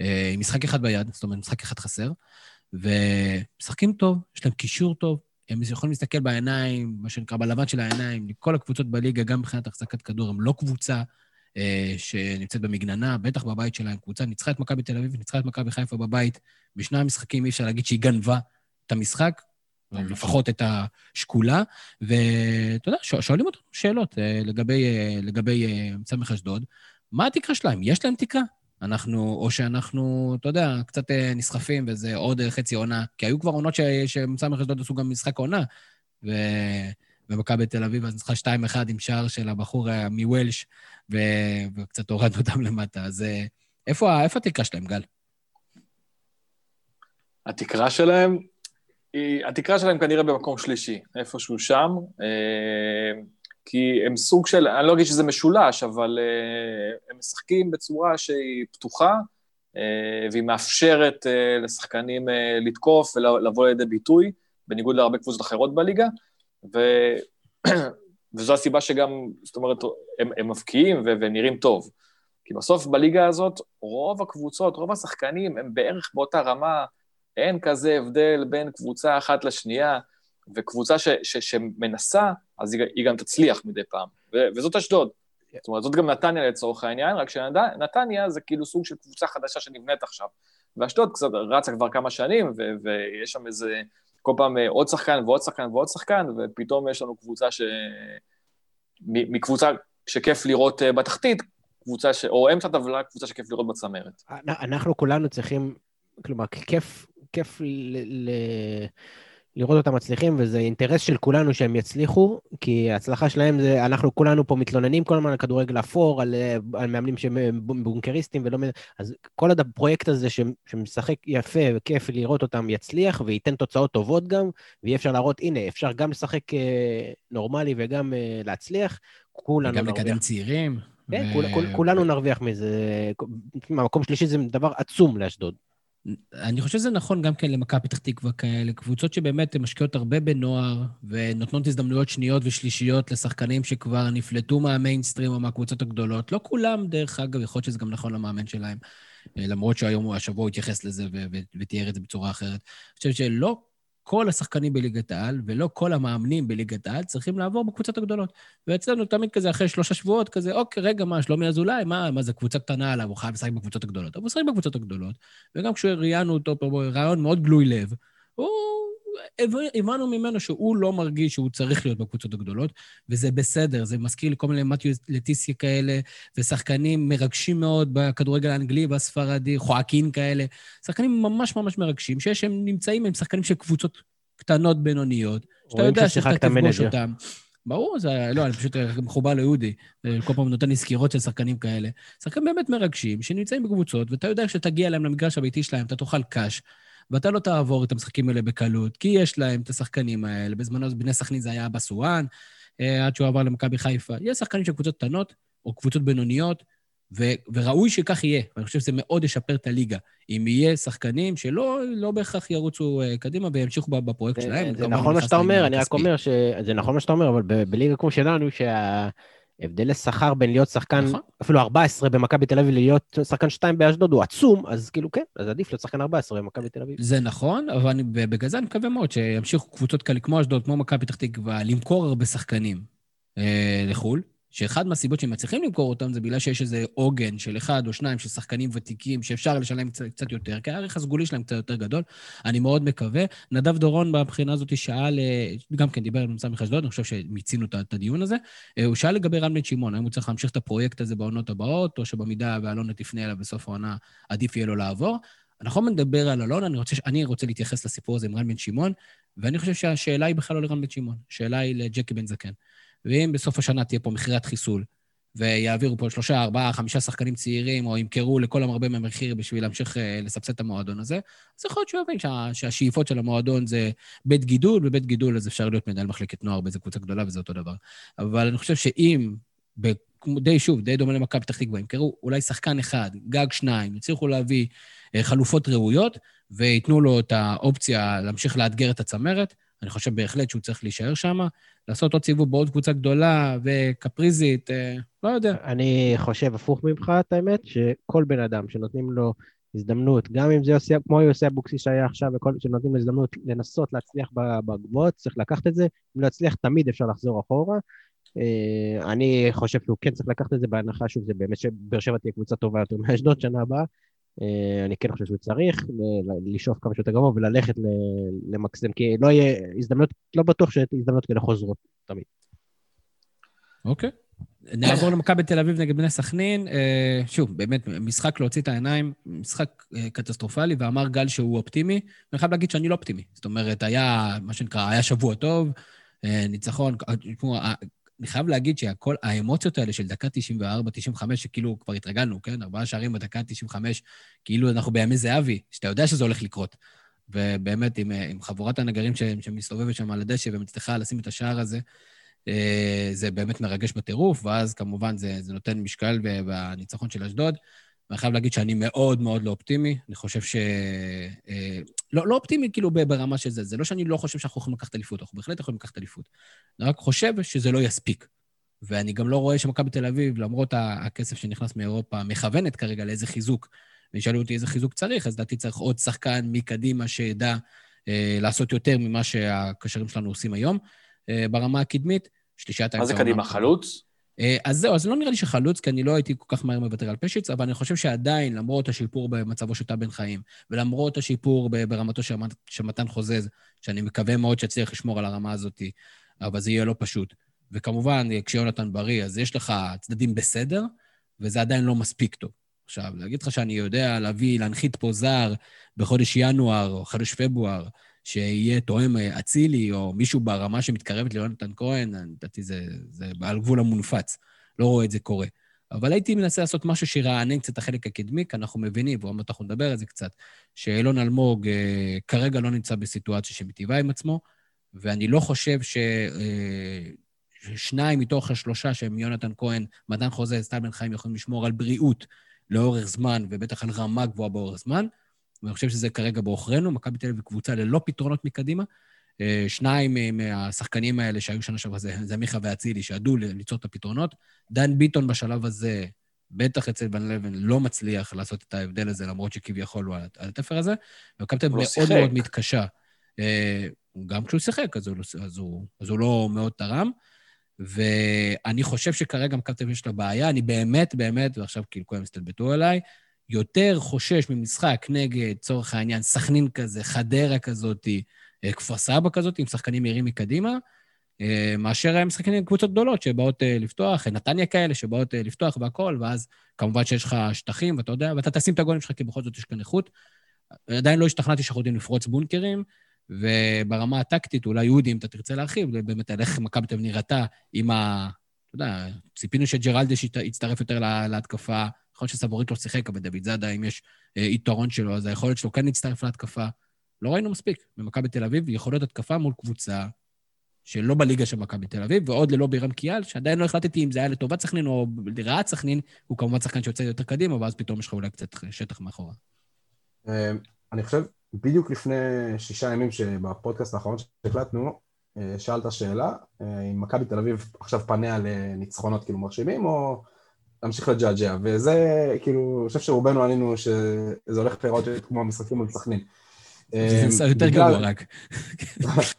אה, עם משחק אחד ביד, זאת אומרת, משחק אחד חסר, ומשחקים טוב, יש להם קישור טוב, הם יכולים להסתכל בעיניים, מה שנקרא, בלבן של העיניים, לכל הקבוצות בליגה, גם מבחינת החזקת כדור, הם לא קבוצה שנמצאת במגננה, בטח בבית שלהם, קבוצה ניצחה את מכבי תל אביב, ניצחה את מכבי חיפה בבית, בשני המשחקים אי אפשר להגיד שהיא גנבה את המשחק, או לפחות את השקולה, ואתה יודע, שואל- שואלים אותנו שאלות אה, לגבי, אה, לגבי אה, סמך אשדוד. מה התקרה שלהם? יש להם תקרה? אנחנו, או שאנחנו, אתה יודע, קצת אה, נסחפים וזה עוד אה, חצי עונה, כי היו כבר עונות שסמך אשדוד עשו גם משחק עונה, ו... ומכבי תל אביב אז ניצחה 2-1 עם שער של הבחור אה, מוולש, ו... וקצת הורדנו אותם למטה. אז אה, איפה, איפה התקרה שלהם, גל? התקרה שלהם, היא, התקרה שלהם כנראה במקום שלישי, איפשהו שם. אה, כי הם סוג של, אני לא אגיד שזה משולש, אבל uh, הם משחקים בצורה שהיא פתוחה, uh, והיא מאפשרת לשחקנים לתקוף ולבוא לידי ביטוי, בניגוד להרבה קבוצות אחרות בליגה, ו... וזו הסיבה שגם, זאת אומרת, הם, הם מבקיעים ונראים טוב. כי בסוף בליגה הזאת, רוב הקבוצות, רוב השחקנים הם בערך באותה רמה, אין כזה הבדל בין קבוצה אחת לשנייה, וקבוצה ש, ש, שמנסה, אז היא, היא גם תצליח מדי פעם, ו, וזאת אשדוד. זאת אומרת, זאת גם נתניה לצורך העניין, רק שנתניה זה כאילו סוג של קבוצה חדשה שנבנית עכשיו. ואשדוד קצת רצה כבר כמה שנים, ו, ויש שם איזה, כל פעם עוד שחקן ועוד שחקן ועוד שחקן, ופתאום יש לנו קבוצה ש... מקבוצה שכיף לראות אה, בתחתית, קבוצה ש... או אמצע טבלה, קבוצה שכיף לראות בצמרת. אנחנו כולנו צריכים, כלומר, כיף, כיף ל... ל... לראות אותם מצליחים, וזה אינטרס של כולנו שהם יצליחו, כי ההצלחה שלהם זה, אנחנו כולנו פה מתלוננים כל הזמן על כדורגל אפור, על, על מאמנים שהם בונקריסטים ולא... אז כל הפרויקט הזה שמשחק יפה וכיף לראות אותם יצליח, וייתן תוצאות טובות גם, ויהיה אפשר להראות, הנה, אפשר גם לשחק אה, נורמלי וגם אה, להצליח, כולנו נרוויח. וגם לקדם צעירים. כן, ו... כול, כול, כולנו נרוויח מזה. מקום שלישי זה דבר עצום לאשדוד. אני חושב שזה נכון גם כן למכבי פתח תקווה כאלה, קבוצות שבאמת משקיעות הרבה בנוער, ונותנות הזדמנויות שניות ושלישיות לשחקנים שכבר נפלטו מהמיינסטרים או מהקבוצות הגדולות. לא כולם, דרך אגב, יכול להיות שזה גם נכון למאמן שלהם, למרות שהיום, השבוע הוא התייחס לזה ותיאר את זה בצורה אחרת. אני חושב שלא כל השחקנים בליגת העל ולא כל המאמנים בליגת העל צריכים לעבור בקבוצות הגדולות. ואצלנו תמיד כזה, אחרי שלושה שבועות, כזה, אוקיי, רגע, מה, שלומי אזולאי, מה, מה זה קבוצה קטנה עליו, הוא חייב לשחק בקבוצות הגדולות. אבל הוא משחק בקבוצות הגדולות, וגם כשראיינו אותו פה, רעיון מאוד גלוי לב, הוא הבנו ממנו שהוא לא מרגיש שהוא צריך להיות בקבוצות הגדולות, וזה בסדר, זה מזכיר לי כל מיני מתיו לטיסיה כאלה, ושחקנים מרגשים מאוד בכדורגל האנגלי והספרדי, חואקין כאלה, שחקנים ממש ממש מרגשים, שיש שהם נמצאים, הם שחקנים של קבוצות קטנות, בינוניות, שאתה יודע שאתה תפגוש אותם. ברור, זה, לא, אני פשוט מחובר ליהודי, כל פעם נותן לי סקירות של שחקנים כאלה. שחקנים באמת מרגשים, שנמצאים בקבוצות, ואתה יודע שתגיע להם למגרש הביתי שלהם, אתה תאכל קש, ואתה לא תעבור את המשחקים האלה בקלות, כי יש להם את השחקנים האלה. בזמנו בני סכנין זה היה בסואן, אה, עד שהוא עבר למכבי חיפה. יש שחקנים של קבוצות קטנות, או קבוצות בינוניות, ו- וראוי שכך יהיה. ואני חושב שזה מאוד ישפר את הליגה. אם יהיה שחקנים שלא לא בהכרח ירוצו uh, קדימה וימשיכו בפרויקט זה, שלהם. זה נכון מה שאתה אומר, אני רק אומר שזה נכון מה שאתה אומר, אבל בליגה כמו שלנו, שה... הבדלי שכר בין להיות שחקן, נכון. אפילו 14 במכבי תל אביב ללהיות שחקן 2 באשדוד הוא עצום, אז כאילו כן, אז עדיף להיות שחקן 14 במכבי תל אביב. זה נכון, אבל אני, בגלל זה אני מקווה מאוד שימשיכו קבוצות כאלה כמו אשדוד, כמו מכבי פתח תקווה, למכור הרבה שחקנים אה, לחו"ל, שאחד מהסיבות שהם מצליחים למכור אותם זה בגלל שיש איזה עוגן של אחד או שניים של שחקנים ותיקים שאפשר לשלם קצת, קצת יותר, כי הערך הסגולי שלהם קצת יותר גדול. אני מאוד מקווה. נדב דורון מבחינה הזאת שאל, אה, גם כן דיבר עם סמי אשדוד, אני חושב שמיצינו את הדיון הזה. אה, הוא שאל לגבי רן בן שמעון, האם הוא צריך להמשיך את הפרויקט הזה בעונות הבאות, או שבמידה ואלונה תפנה אליו בסוף העונה, עדיף יהיה לו לעבור. אנחנו נדבר על אלונה, אני רוצה, אני רוצה להתייחס לסיפור הזה עם רן בן שמעון, ואני חושב שהשאלה היא בכלל לא לרן בן שמעון, השאלה היא לג'קי בן זקן. ואם בסוף השנה תהיה פה מכירת חיסול, ויעבירו פה שלושה, ארבעה, חמישה שחקנים צעירים, או ימכרו לכל המרבה מהמחיר בשביל להמשיך אה, לסבסד את המועדון הזה, אז יכול להיות שהוא יבין שה, שהשאיפות של המועדון זה בית גידול, בבית גידול אז אפשר להיות מנהל מחלקת נוער באיזה קבוצה גדולה, וזה אותו דבר. אבל אני חושב שאם, די, שוב, די דומה למכבי פתח תקווה, ימכרו אולי שחקן אחד, גג שניים, יצליחו להביא אה, חלופות ראויות, וייתנו לו את האופציה להמשיך לאתגר את הצמרת, אני חושב בהחלט שהוא צריך להישאר שם, לעשות עוד סיבוב בעוד קבוצה גדולה וקפריזית, אה, לא יודע. אני חושב הפוך ממך, את האמת, שכל בן אדם שנותנים לו הזדמנות, גם אם זה יוסי, כמו יוסי אבוקסיס שהיה עכשיו, וכל שנותנים לו הזדמנות לנסות להצליח בגבוהות, צריך לקחת את זה. אם לא יצליח, תמיד אפשר לחזור אחורה. אה, אני חושב שהוא כן צריך לקחת את זה בהנחה, שוב, זה באמת שבאר שבע תהיה קבוצה טובה יותר מאשדוד שנה הבאה. אה, אני כן חושב שהוא צריך לשאוף כמה שיותר גבוה וללכת למקסם, כי לא יהיה הזדמנות, לא בטוח שהזדמנות כאלה חוזרות תמיד. אוקיי. נעבור למכבי תל אביב נגד בני סכנין. אה, שוב, באמת, משחק להוציא את העיניים, משחק אה, קטסטרופלי, ואמר גל שהוא אופטימי. אני חייב להגיד שאני לא אופטימי. זאת אומרת, היה, מה שנקרא, היה שבוע טוב, ניצחון, אני חייב להגיד שהכל, האמוציות האלה של דקה 94, 95, שכאילו כבר התרגלנו, כן? ארבעה שערים בדקה 95, כאילו אנחנו בימי זהבי, שאתה יודע שזה הולך לקרות. ובאמת, עם, עם חבורת הנגרים שמסתובבת שם על הדשא ומצליחה לשים את השער הזה, אה, זה באמת מרגש בטירוף, ואז כמובן זה, זה נותן משקל בניצחון של אשדוד. ואני חייב להגיד שאני מאוד מאוד לא אופטימי. אני חושב ש... אה, לא, לא אופטימי כאילו ברמה של זה. זה לא שאני לא חושב שאנחנו יכולים לקחת אליפות, אנחנו בהחלט יכולים לקחת אליפות. אני רק חושב שזה לא יספיק. ואני גם לא רואה שמכבי תל אביב, למרות הכסף שנכנס מאירופה, מכוונת כרגע לאיזה חיזוק. וישאלו אותי איזה חיזוק צריך, אז לדעתי צריך עוד שחקן מקדימה שידע אה, לעשות יותר ממה שהקשרים שלנו עושים היום. אה, ברמה הקדמית, שלישת האמצע... מה זה קדימה, חלוץ? אה, אז זהו, אז לא נראה לי שחלוץ, כי אני לא הייתי כל כך מהר מוותר על פשיץ, אבל אני חושב שעדיין, למרות השיפור במצבו של טל בן חיים, ולמרות השיפור ברמתו של מתן חוזז, שאני מקווה מאוד שיצליח לשמור על הרמה הזאת, אבל זה יהיה לא פשוט. וכמובן, כשיונתן בריא, אז יש לך צדדים בסדר, וזה עדיין לא מספיק טוב. עכשיו, להגיד לך שאני יודע להביא, להנחית פה זר בחודש ינואר או חודש פברואר, שיהיה תואם אה, אצילי, או מישהו ברמה שמתקרבת ליונתן כהן, לדעתי זה, זה על גבול המונפץ. לא רואה את זה קורה. אבל הייתי מנסה לעשות משהו שירענן קצת את החלק הקדמי, כי אנחנו מבינים, ועוד מעט אנחנו נדבר על זה קצת, שאילון אלמוג אה, כרגע לא נמצא בסיטואציה שמטיבה עם עצמו, ואני לא חושב ש... אה, שניים מתוך השלושה שהם יונתן כהן, מדען חוזה, סטל בן חיים, יכולים לשמור על בריאות לאורך זמן, ובטח על רמה גבוהה באורך זמן. ואני חושב שזה כרגע בעוכרינו. מכבי תל אביב קבוצה ללא פתרונות מקדימה. אה, שניים מהשחקנים האלה שהיו שנה שעברה, זה, זה מיכה ואצילי, שידעו ליצור את הפתרונות. דן ביטון בשלב הזה, בטח אצל בן לבן, לא מצליח לעשות את ההבדל הזה, למרות שכביכול הוא על התפר הזה. ומכבי תל אביב מאוד. מאוד מתקשה. אה, גם כשהוא שיחק, אז הוא, לא אז, הוא, אז הוא לא מאוד תרם. ואני חושב שכרגע מכבי תל אביב יש לה בעיה, אני באמת, באמת, ועכשיו כאילו כולם הסתלבטו עליי, יותר חושש ממשחק נגד, צורך העניין, סכנין כזה, חדרה כזאתי, אה, כפר סבא כזאת, עם שחקנים מהירים מקדימה, אה, מאשר משחקים קבוצות גדולות שבאות אה, לפתוח, נתניה כאלה שבאות לפתוח והכול, ואז כמובן שיש לך שטחים, ואתה יודע, ואתה תשים את הגולים שלך, כי בכל זאת יש כאן איכות. עדיין לא השתכנעתי שאנחנו יודעים לפרוץ בונקרים, וברמה הטקטית, אולי יהודי, אם אתה תרצה להרחיב, באמת על איך מכבי תל נראתה עם ה... אתה יודע, ציפינו שג'רלדש יצטרף יותר להתקפה. יכול להיות שסבורית לא שיחק, אבל דוד זאדה, אם יש אה, יתרון שלו, אז היכולת שלו כן להצטרף להתקפה. לא ראינו מספיק במכבי תל אביב, יכולות התקפה מול קבוצה שלא בליגה של מכבי תל אביב, ועוד ללא בירם קיאל, שעדיין לא החלטתי אם זה היה לטובת סכנין או לרעת סכנין, הוא כמובן שחקן שיוצא יותר קדימה, ואז פתאום יש לך אולי קצת שטח מאחורה. אה, אני חושב, בדיוק לפני שישה ימים שבפודקאסט האחרון שהקלטנו, אה, שאלת שאלה, אה, אם מכבי תל אביב עכשיו פניה לניצחונות כאילו מרשימים, או להמשיך לג'עג'ע, וזה כאילו, אני חושב שרובנו עלינו שזה הולך להיראות כמו המשחקים מול סכנין. זה יותר גרוע רק.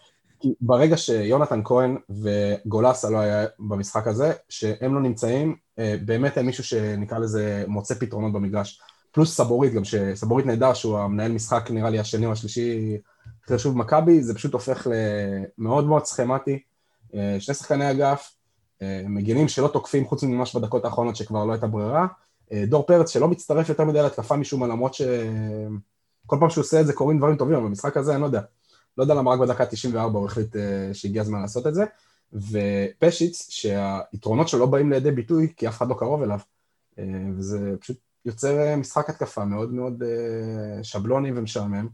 ברגע שיונתן כהן וגולסה לא היה במשחק הזה, שהם לא נמצאים, אה, באמת אין מישהו שנקרא לזה מוצא פתרונות במגרש. פלוס סבורית, גם שסבורית נהדר, שהוא המנהל משחק נראה לי השני או השלישי הכי חשוב במכבי, זה פשוט הופך למאוד מאוד סכמטי. אה, שני שחקני אגף, אה, מגינים שלא תוקפים חוץ ממש בדקות האחרונות שכבר לא הייתה ברירה. אה, דור פרץ שלא מצטרף יותר מדי להתקפה משום מה, למרות שכל פעם שהוא עושה את זה קורים דברים טובים, אבל במשחק הזה אני לא יודע. לא יודע למה רק בדקה 94 הוא החליט שהגיע הזמן לעשות את זה. ופשיץ, שהיתרונות שלו לא באים לידי ביטוי כי אף אחד לא קרוב אליו. וזה פשוט יוצר אה, משחק התקפה מאוד מאוד אה, שבלוני ומשעמם,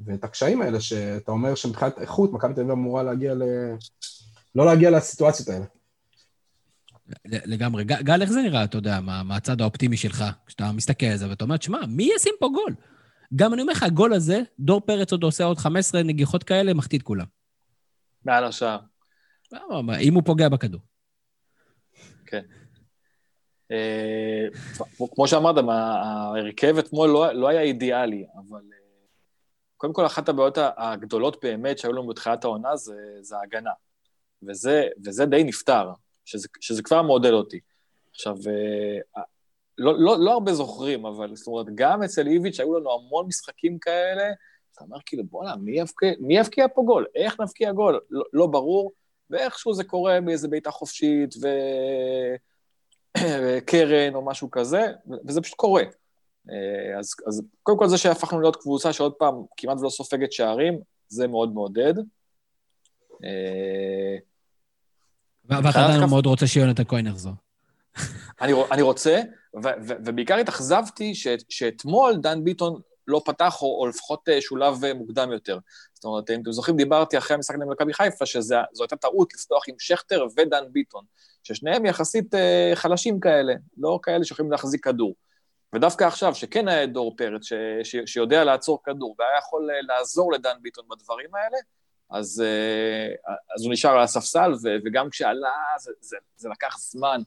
ואת הקשיים האלה שאתה אומר שמבחינת איכות, מכבי תל אביב אמורה להגיע ל... לא להגיע לסיטואציות האלה. לגמרי. גל, איך זה נראה, אתה יודע, מה, מהצד האופטימי שלך, כשאתה מסתכל על זה ואתה אומר, שמע, מי ישים פה גול? גם אני אומר לך, הגול הזה, דור פרץ עוד עושה עוד 15 נגיחות כאלה, מחטיא את כולם. מעל השער. אם הוא פוגע בכדור. כן. אה, כמו שאמרת, ההרכב אתמול לא, לא היה אידיאלי, אבל אה, קודם כל אחת הבעיות הגדולות באמת שהיו לנו בתחילת העונה זה, זה ההגנה. וזה, וזה די נפתר, שזה, שזה כבר מעודד אותי. עכשיו, אה, לא, לא, לא הרבה זוכרים, אבל זאת אומרת, גם אצל איביץ' היו לנו המון משחקים כאלה, אתה אומר כאילו, בואנה, מי, מי יבקיע פה גול? איך נבקיע גול? לא, לא ברור, ואיכשהו זה קורה באיזה בעיטה חופשית, ו... קרן או משהו כזה, וזה פשוט קורה. אה, אז, אז קודם כל זה שהפכנו להיות קבוצה שעוד פעם כמעט ולא סופגת שערים, זה מאוד מעודד. אה, ואתה עדיין מאוד רוצה שיונתן כהן יחזור. אני, אני רוצה, ו, ו, ובעיקר התאכזבתי שאתמול דן ביטון לא פתח, או, או לפחות אה, שולב אה, מוקדם יותר. זאת אומרת, אם אתם זוכרים, דיברתי אחרי המשחק נגד מכבי חיפה, שזו הייתה טעות לפתוח עם שכטר ודן ביטון, ששניהם יחסית חלשים כאלה, לא כאלה שיכולים להחזיק כדור. ודווקא עכשיו, שכן היה דור פרץ, ש, ש, שיודע לעצור כדור, והיה יכול לעזור לדן ביטון בדברים האלה, אז, אז הוא נשאר על הספסל, וגם כשעלה, זה, זה, זה לקח זמן,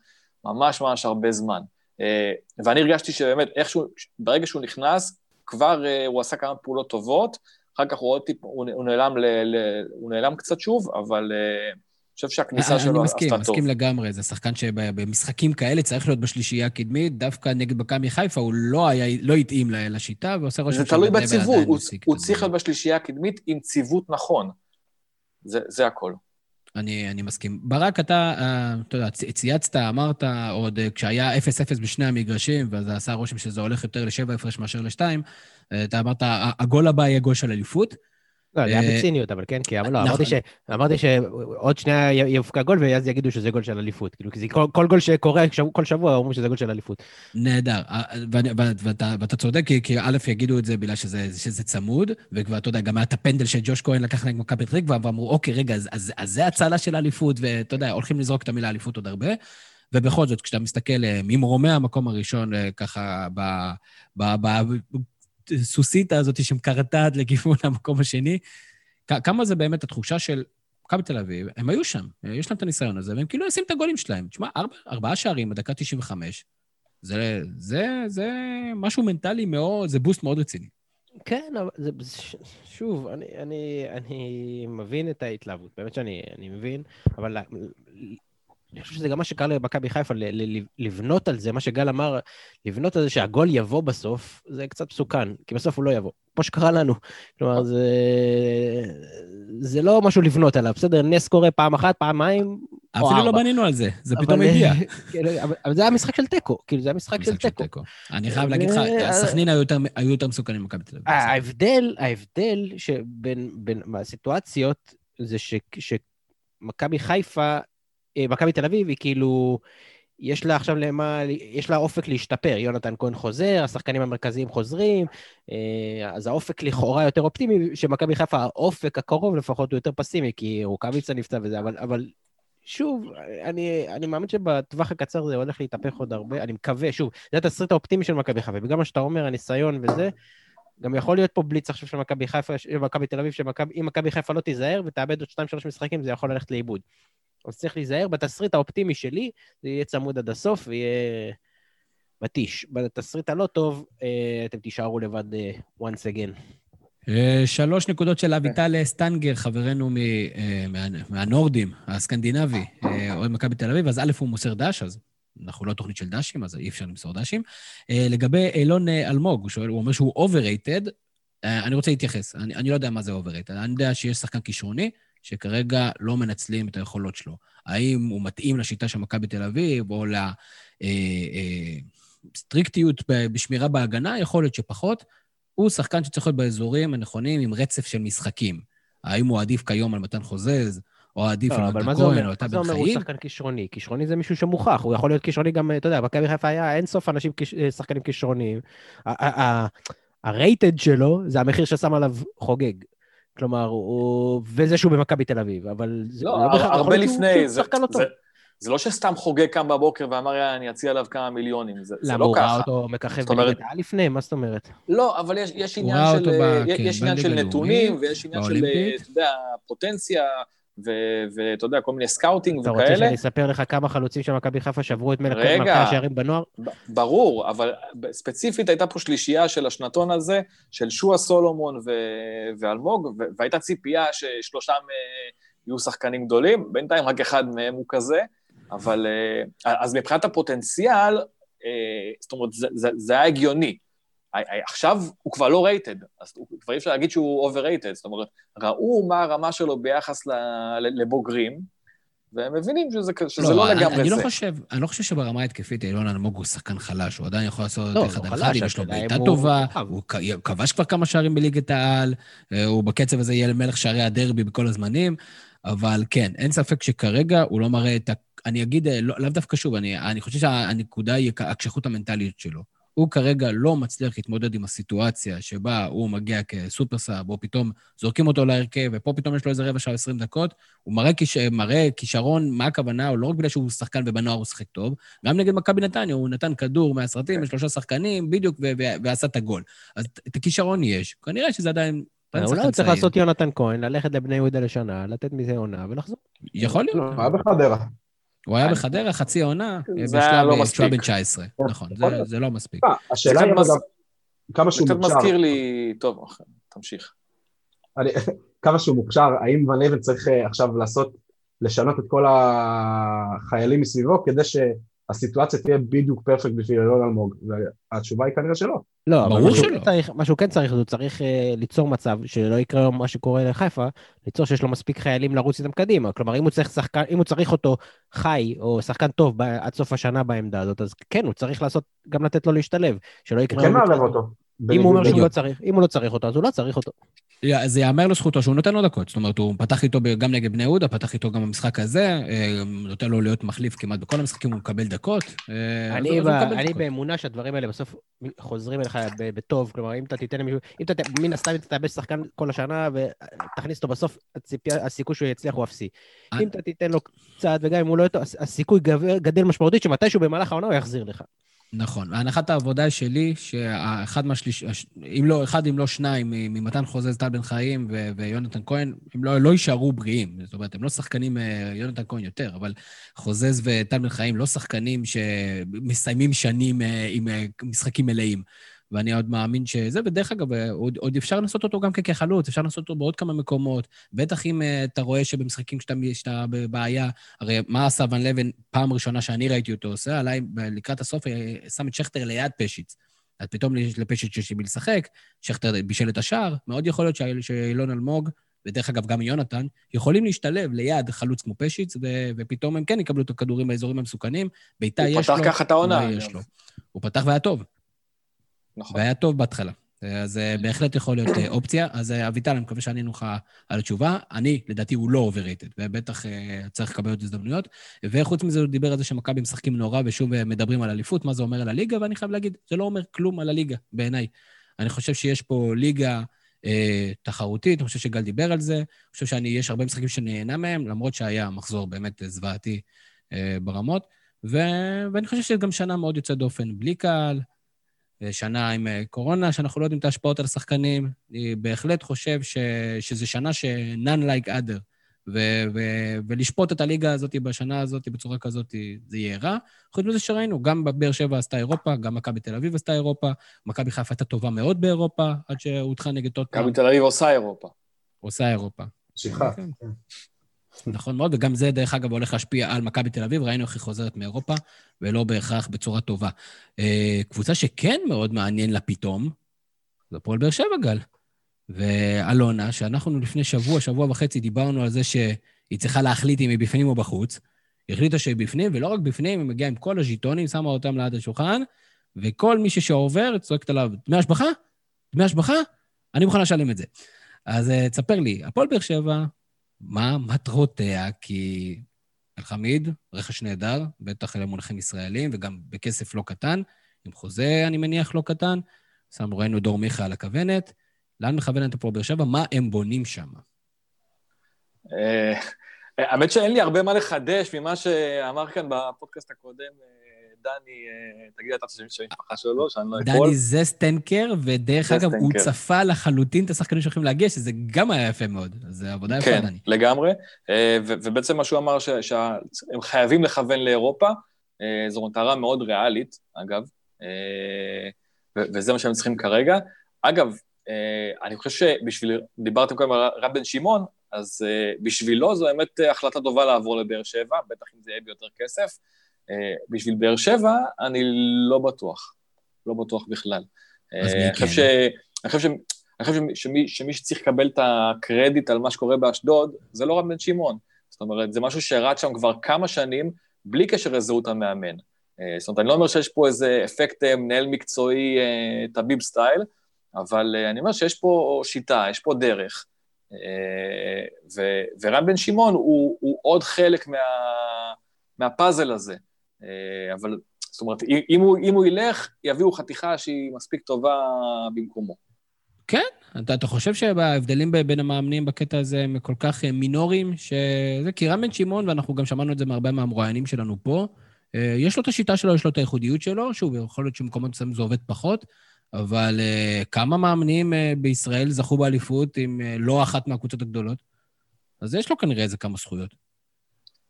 ממש ממש הרבה זמן. אה, ואני הרגשתי שבאמת, איכשהו, ברגע שהוא נכנס, כבר אה, הוא עשה כמה פעולות טובות, אחר כך הוא עוד טיפ, הוא, הוא, נעלם, ל, ל, הוא נעלם קצת שוב, אבל אה, אני חושב שהכניסה שלו עשתה טוב. אני מסכים, מסכים לגמרי, זה שחקן שבמשחקים כאלה צריך להיות בשלישייה הקדמית, דווקא נגד מכבי חיפה הוא לא, היה, לא התאים לשיטה, ועושה רושם זה תלוי בציוות, הוא, הוא צריך להיות בשלישייה הקדמית עם ציוות נכון. זה, זה הכל. אני, אני מסכים. ברק, אתה, uh, אתה יודע, צייצת, אמרת עוד uh, כשהיה 0-0 בשני המגרשים, וזה עשה רושם שזה הולך יותר ל-7 הפרש מאשר ל-2, uh, אתה אמרת, הגול הבא יהיה גול של אליפות. לא, זה היה בציניות, אבל כן, כי לא, אמרתי. ש, אמרתי שעוד שנייה יופקע גול, ואז יגידו שזה גול של אליפות. כאילו, כי כל, כל גול שקורה כל שבוע, אומרים שזה גול של אליפות. נהדר. ואתה, ואתה צודק, כי, א', יגידו את זה בגלל שזה, שזה צמוד, וכבר, אתה יודע, גם היה את הפנדל שג'וש כהן לקח נגד מכבי תקווה, ואמרו, אוקיי, רגע, אז, אז, אז זה הצלה של אליפות, ואתה יודע, הולכים לזרוק את המילה אליפות עוד הרבה. ובכל זאת, כשאתה מסתכל ממרומי המקום הראשון, ככה, ב, ב, ב, הסוסיתא הזאת שמקרטעת לכיוון המקום השני. כמה זה באמת התחושה של מכבי תל אביב, הם היו שם, יש להם את הניסיון הזה, והם כאילו עושים את הגולים שלהם. תשמע, ארבע, ארבעה שערים בדקה 95, זה, זה, זה משהו מנטלי מאוד, זה בוסט מאוד רציני. כן, אבל זה, שוב, אני, אני, אני מבין את ההתלהבות, באמת שאני מבין, אבל אני חושב שזה גם מה שקרה למכבי חיפה, לבנות על זה, מה שגל אמר, לבנות על זה שהגול יבוא בסוף, זה קצת מסוכן, כי בסוף הוא לא יבוא. כמו שקרה לנו. כלומר, זה, זה לא משהו לבנות עליו, בסדר? נס קורה פעם אחת, פעמיים, אפילו לא בנינו על זה, זה פתאום הגיע. כאילו, אבל זה היה משחק של תיקו, כאילו, זה היה משחק של תיקו. אני חייב להגיד לך, סכנין היו יותר מסוכנים ממכבי תל אביב. ההבדל, ההבדל שבין הסיטואציות, זה שמכבי חיפה אה, מכבי תל אביב היא כאילו, יש לה עכשיו למה, יש לה אופק להשתפר. יונתן כהן חוזר, השחקנים המרכזיים חוזרים, אה, אז האופק לכאורה יותר אופטימי, שמכבי חיפה, האופק הקרוב לפחות הוא יותר פסימי, כי רוקאביצה נפצע וזה, אבל, אבל שוב, אני, אני מאמין שבטווח הקצר זה הולך להתהפך עוד הרבה, אני מקווה, שוב, זה התסריט האופטימי של מכבי חיפה, וגם מה שאתה אומר, הניסיון וזה, גם יכול להיות פה בליץ עכשיו של מכבי חיפה, מכבי תל אביב, שאם מכבי חיפה לא תיזהר ותאבד עוד 2-3 משחקים, זה יכול ללכת לאיבוד. אז צריך להיזהר. בתסריט האופטימי שלי, זה יהיה צמוד עד הסוף ויהיה מתיש. בתסריט הלא טוב, אה, אתם תישארו לבד אה, once again. אה, שלוש נקודות של אביטל סטנגר, חברנו מהנורדים, הסקנדינבי, אוהד מכבי תל אביב, אז א', הוא מוסר דש, אז אנחנו לא תוכנית של דשים, אז אי אפשר למסור דשים. לגבי אילון אלמוג, הוא שואל, הוא אומר שהוא overrated, אני רוצה להתייחס, אני, אני לא יודע מה זה overrated, אני יודע שיש שחקן כישרוני, שכרגע לא מנצלים את היכולות שלו. האם הוא מתאים לשיטה של מכבי תל אביב, או לסטריקטיות אה, אה, בשמירה בהגנה? יכול להיות שפחות. הוא שחקן שצריך להיות באזורים הנכונים עם רצף של משחקים. האם הוא עדיף כיום על מתן חוזז, או עדיף לא, על מתן כהן, או אתה בן חיים? מה זה אומר הוא שחקן כישרוני? כישרוני זה מישהו שמוכח, הוא יכול להיות כישרוני גם, אתה יודע, מכבי חיפה היה אין סוף אנשים, אה, שחקנים כישרוניים. הרייטד שלו זה המחיר ששם עליו חוגג. כלומר, הוא... וזה שהוא במכבי תל אביב, אבל... לא, לא בכלל, הרבה לפני, זה, זה, זה, זה לא שסתם חוגג קם בבוקר ואמר, יאללה, אני אציע עליו כמה מיליונים, זה, זה לא ככה. למה, הוא ראה אותו מככב בליגת העל לפני? מה זאת אומרת? לא, אבל יש, יש עניין של, ב... יש כן, עניין של נתונים, ויש עניין של, אתה יודע, פוטנציה. ואתה יודע, כל מיני scouting וכאלה. אתה רוצה שאני אספר לך כמה חלוצים של מכבי חיפה שעברו את מלך מלכי השערים בנוער? ברור, אבל ספציפית הייתה פה שלישייה של השנתון הזה, של שועה סולומון ואלמוג, והייתה ציפייה ששלושם אה, יהיו שחקנים גדולים, בינתיים רק אחד מהם הוא כזה, אבל אה, אז מבחינת הפוטנציאל, אה, זאת אומרת, זה היה הגיוני. עכשיו הוא כבר לא rated, אז כבר אי אפשר להגיד שהוא overrated, זאת אומרת, ראו מה הרמה שלו ביחס לבוגרים, והם מבינים שזה, שזה לא, לא לגמרי אני זה. לא חושב, אני לא חושב שברמה ההתקפית אילון אלמוג הוא שחקן חלש, הוא עדיין יכול לעשות לא, אחד על אחד, יש לו בעיטה טובה, הוא כבש כבר כמה שערים בליגת העל, אה, הוא בקצב הזה יהיה למלך שערי הדרבי בכל הזמנים, אבל כן, אין ספק שכרגע הוא לא מראה את ה... אני אגיד, אה, לא, לאו דווקא שוב, אני, אני חושב שהנקודה היא הקשיחות המנטלית שלו. הוא כרגע לא מצליח להתמודד עם הסיטואציה שבה הוא מגיע כסופר סאב, או פתאום זורקים אותו להרכב, ופה פתאום יש לו איזה רבע שעה, עשרים דקות. הוא מראה, כיש... מראה כישרון, מה הכוונה, הוא לא רק בגלל שהוא שחקן ובנוער הוא שיחק טוב, גם נגד מכבי נתניה, הוא נתן כדור מהסרטים לשלושה שחקנים, בדיוק, ו- ו- ועשה את הגול. אז את הכישרון יש, כנראה שזה עדיין... אולי הוא צריך לעשות יונתן כהן, ללכת לבני יהודה לשנה, לתת מזה עונה ולחזור. יכול להיות. לא, היה בחדרה. הוא היה בחדרה חצי עונה, זה היה לא מספיק. כשהוא היה בן 19. נכון, זה- זה לא מספיק. אה, השאלה היא קצת מז- גם כמה זה שהוא קצת מוכשר. מזכיר לי... טוב, תמשיך. כמה שהוא מוכשר, האם ון אבן צריך אה, עכשיו לעשות, לשנות את כל החיילים מסביבו כדי שהסיטואציה תהיה בדיוק פרפקט בשביל אלון אלמוג? והתשובה היא כנראה שלא. לא, אבל ברור מה שהוא שלא. כן צריך- מה שהוא כן צריך, הוא צריך אה, ליצור מצב שלא יקרה לו מה שקורה לחיפה, ליצור שיש לו מספיק חיילים לרוץ איתם קדימה. כלומר, אם הוא צריך שחקן, אם הוא צריך אותו חי, או שחקן טוב ב- עד סוף השנה בעמדה הזאת, אז כן, הוא צריך לעשות, גם לתת לו להשתלב, שלא יקרה כן מערב אותו. אם הוא אומר שהוא לא. צריך, אם הוא לא צריך אותו, אז הוא לא צריך אותו. זה ייאמר לזכותו שהוא נותן לו דקות. זאת אומרת, הוא פתח איתו גם נגד בני יהודה, פתח איתו גם במשחק הזה, אה, נותן לו להיות מחליף כמעט בכל המשחקים, הוא מקבל דקות. אה, אני ב- מקבל אני דקות. באמונה שהדברים האלה בסוף חוזרים אליך בטוב, כלומר, אם אתה תיתן למישהו, אם אתה, מן הסתם אם אתה תאבד שחקן כל השנה ותכניס אותו בסוף, הציפייה- הסיכוי שהוא יצליח הוא אפסי. אני- אם אתה תיתן לו קצת, וגם אם הוא לא הסיכוי גדל משמעותית שמתישהו במהלך העונה הוא יחזיר לך. נכון. הנחת העבודה שלי, שאחד מהשליש... הש- אם לא, אחד אם לא שניים, ממתן חוזז, טל בן חיים ו- ויונתן כהן, הם לא, לא יישארו בריאים. זאת אומרת, הם לא שחקנים, אה, יונתן כהן יותר, אבל חוזז וטל בן חיים לא שחקנים שמסיימים שנים אה, עם אה, משחקים מלאים. ואני עוד מאמין שזה, ודרך אגב, עוד, עוד אפשר לנסות אותו גם כחלוץ, אפשר לנסות אותו בעוד כמה מקומות. בטח אם אה, אתה רואה שבמשחקים שאתה, שאתה בבעיה, הרי מה עשה ון לבן פעם ראשונה שאני ראיתי אותו עושה? עליי לקראת הסוף אה, שם את שכטר ליד פשיץ. אז פתאום לפשיץ יש עם מי לשחק, שכטר בישל את השער, מאוד יכול להיות שאילון אלמוג, ודרך אגב גם יונתן, יכולים להשתלב ליד חלוץ כמו פשיץ, ו- ופתאום הם כן יקבלו את הכדורים באזורים המסוכנים. הוא יש לו, פתח ככה את העונה. הוא פתח והיה טוב, נכון. והיה טוב בהתחלה. אז אה, בהחלט יכול להיות אה, אופציה. אז אה, אביטל, אני מקווה שענינו לך על התשובה. אני, לדעתי, הוא לא overrated, ובטח צריך לקבל עוד הזדמנויות. וחוץ מזה, הוא דיבר על זה שמכבי משחקים נורא, ושוב מדברים על אליפות, מה זה אומר על הליגה, ואני חייב להגיד, זה לא אומר כלום על הליגה, בעיניי. אני חושב שיש פה ליגה אה, תחרותית, אני חושב שגל דיבר על זה, אני חושב שיש הרבה משחקים שנהנה מהם, למרות שהיה מחזור באמת זוועתי אה, ברמות. ו... ואני חושב שזו גם שנה מאוד יוצאת דופן, בלי קהל, שנה עם אה, קורונה, שאנחנו לא יודעים את ההשפעות על השחקנים. אני בהחלט חושב ש... שזו שנה ש-none like other. ו... ו... ולשפוט את הליגה הזאת בשנה הזאת בצורה כזאת, זה יהיה רע. חוץ מזה שראינו, גם באר שבע עשתה אירופה, גם מכבי תל אביב עשתה אירופה, מכבי חיפה הייתה טובה מאוד באירופה, עד שהודחה נגד טוטנאם, מכבי תל אביב עושה אירופה. עושה אירופה. שכחה. כן. נכון מאוד, וגם זה, דרך אגב, הולך להשפיע על מכבי תל אביב, ראינו איך היא חוזרת מאירופה, ולא בהכרח בצורה טובה. אה, קבוצה שכן מאוד מעניין לה פתאום, זה הפועל באר שבע, גל. ואלונה, שאנחנו לפני שבוע, שבוע וחצי, דיברנו על זה שהיא צריכה להחליט אם היא בפנים או בחוץ. היא החליטה שהיא בפנים, ולא רק בפנים, היא מגיעה עם כל הז'יטונים, שמה אותם ליד השולחן, וכל מי שעובר צועקת עליו, דמי השבחה? דמי השבחה? אני מוכן לשלם את זה. אז אה, תספר לי, הפועל באר שבע, מה מטרותיה? כי אלחמיד, רכש נהדר, בטח למונחים ישראלים, וגם בכסף לא קטן, עם חוזה, אני מניח, לא קטן. שמנו, ראינו דור מיכה על הכוונת. לאן מכוונת הפועל באר שבע? מה הם בונים שם? אה, האמת שאין לי הרבה מה לחדש ממה שאמר כאן בפודקאסט הקודם אה, דני, אה, תגיד אתה את השם של המשפחה שלו, שאני לא אפול. דני זסטנקר, ודרך אגב, הוא. צפה לחלוטין את השחקנים שהולכים להגיע, שזה גם היה יפה מאוד. זו עבודה יפה, כן, דני. לגמרי. אה, ו- ובעצם מה שהוא אמר, ש- שהם חייבים לכוון לאירופה, אה, זו מטרה מאוד ריאלית, אגב, ו- וזה מה שהם צריכים כרגע. אגב, אני חושב שבשביל, דיברתם קודם על רב בן שמעון, אז בשבילו זו באמת החלטה טובה לעבור לבאר שבע, בטח אם זה יהיה ביותר כסף. אה, בשביל באר שבע, אני לא בטוח. לא בטוח בכלל. אז אה, מי כן? ש... אני חושב ש... אני חושב שמי, שמי שצריך לקבל את הקרדיט על מה שקורה באשדוד, זה לא רב בן שמעון. זאת אומרת, זה משהו שרץ שם כבר כמה שנים, בלי קשר לזהות המאמן. אה, זאת אומרת, אני לא אומר שיש פה איזה אפקט מנהל מקצועי טביב סטייל, אבל אני אומר שיש פה שיטה, יש פה דרך. ו- ורן בן שמעון הוא, הוא עוד חלק מה, מהפאזל הזה. אה, אבל זאת אומרת, אם הוא, אם הוא ילך, יביאו חתיכה שהיא מספיק טובה במקומו. כן, אתה, אתה חושב שההבדלים בין המאמנים בקטע הזה הם כל כך אה, מינוריים, שזה כי רם בן שמעון, ואנחנו גם שמענו את זה מהרבה מהמרואיינים שלנו פה, אה, יש לו את השיטה שלו, יש לו את הייחודיות שלו, שוב, יכול להיות שבמקומות מסוימים זה עובד פחות, אבל כמה מאמנים בישראל זכו באליפות עם לא אחת מהקבוצות הגדולות? אז יש לו כנראה איזה כמה זכויות.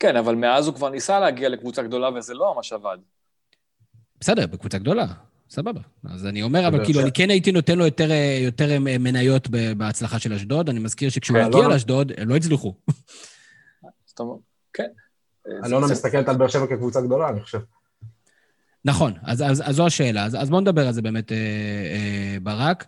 כן, אבל מאז הוא כבר ניסה להגיע לקבוצה גדולה וזה לא ממש עבד. בסדר, בקבוצה גדולה, סבבה. אז אני אומר, אבל כאילו, אני כן הייתי נותן לו יותר, יותר מניות בהצלחה של אשדוד. אני מזכיר שכשהוא כן, הגיע לא- לאשדוד, הם לא הצליחו. זאת אומרת, כן. אלונה מסתכלת על באר שבע כקבוצה גדולה, אני חושב. נכון, אז, אז, אז זו השאלה. אז, אז בואו נדבר על זה באמת, אה, אה, ברקת.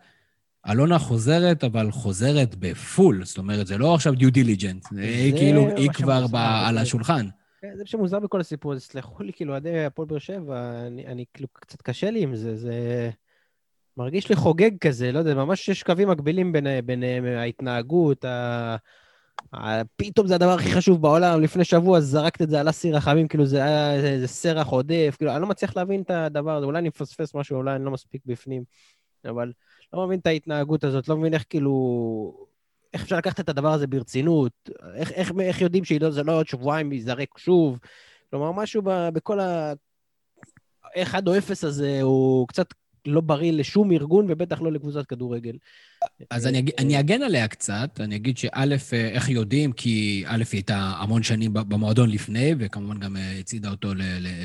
אלונה חוזרת, אבל חוזרת ב full. זאת אומרת, זה לא עכשיו due diligence, היא כאילו, היא כבר ב, על השולחן. כן, זה שמוזר בכל הסיפור הזה, סלחו לי, כאילו, אוהדי הפועל באר שבע, אני, אני כאילו, קצת קשה לי עם זה, זה מרגיש לי חוגג כזה, לא יודע, ממש יש קווים מקבילים ביניהם, ההתנהגות, ה... פתאום זה הדבר הכי חשוב בעולם, לפני שבוע זרקת את זה על אסי רחמים, כאילו זה היה איזה סרח עודף, כאילו, אני לא מצליח להבין את הדבר הזה, אולי אני מפספס משהו, אולי אני לא מספיק בפנים, אבל לא מבין את ההתנהגות הזאת, לא מבין איך כאילו... איך אפשר לקחת את הדבר הזה ברצינות? איך, איך, איך יודעים שעידו זה לא עוד שבועיים ייזרק שוב? כלומר, משהו ב, בכל ה... 1 או 0 הזה הוא קצת לא בריא לשום ארגון, ובטח לא לקבוצת כדורגל. אז אני, אני אגן עליה קצת, אני אגיד שא', איך יודעים, כי א', היא הייתה המון שנים במועדון לפני, וכמובן גם אה, הצעידה אותו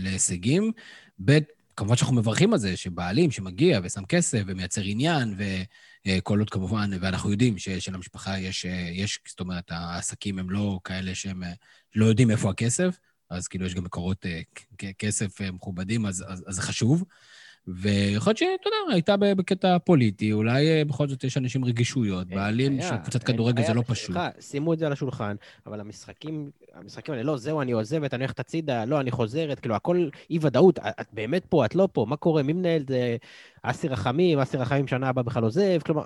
להישגים. ב', כמובן שאנחנו מברכים על זה, שבעלים שמגיע ושם כסף ומייצר עניין, וכל עוד כמובן, ואנחנו יודעים שלמשפחה יש, אה, יש, זאת אומרת, העסקים הם לא כאלה שהם אה, לא יודעים איפה הכסף, אז כאילו יש גם מקורות כסף מכובדים, אז, אז, אז זה חשוב. ויכול להיות שאתה יודע, הייתה בקטע פוליטי, אולי אה, בכל זאת יש אנשים רגישויות, בעלים של קבוצת כדורגל זה לא פשוט. שימו את זה על השולחן, אבל המשחקים, המשחקים האלה, לא, זהו, אני עוזבת, אני הולכת הצידה, לא, אני חוזרת, כאילו, הכל אי-ודאות, את באמת פה, את לא פה, מה קורה, מי מנהל את זה? אסי רחמים, אסי רחמים שנה הבאה בכלל עוזב, כלומר,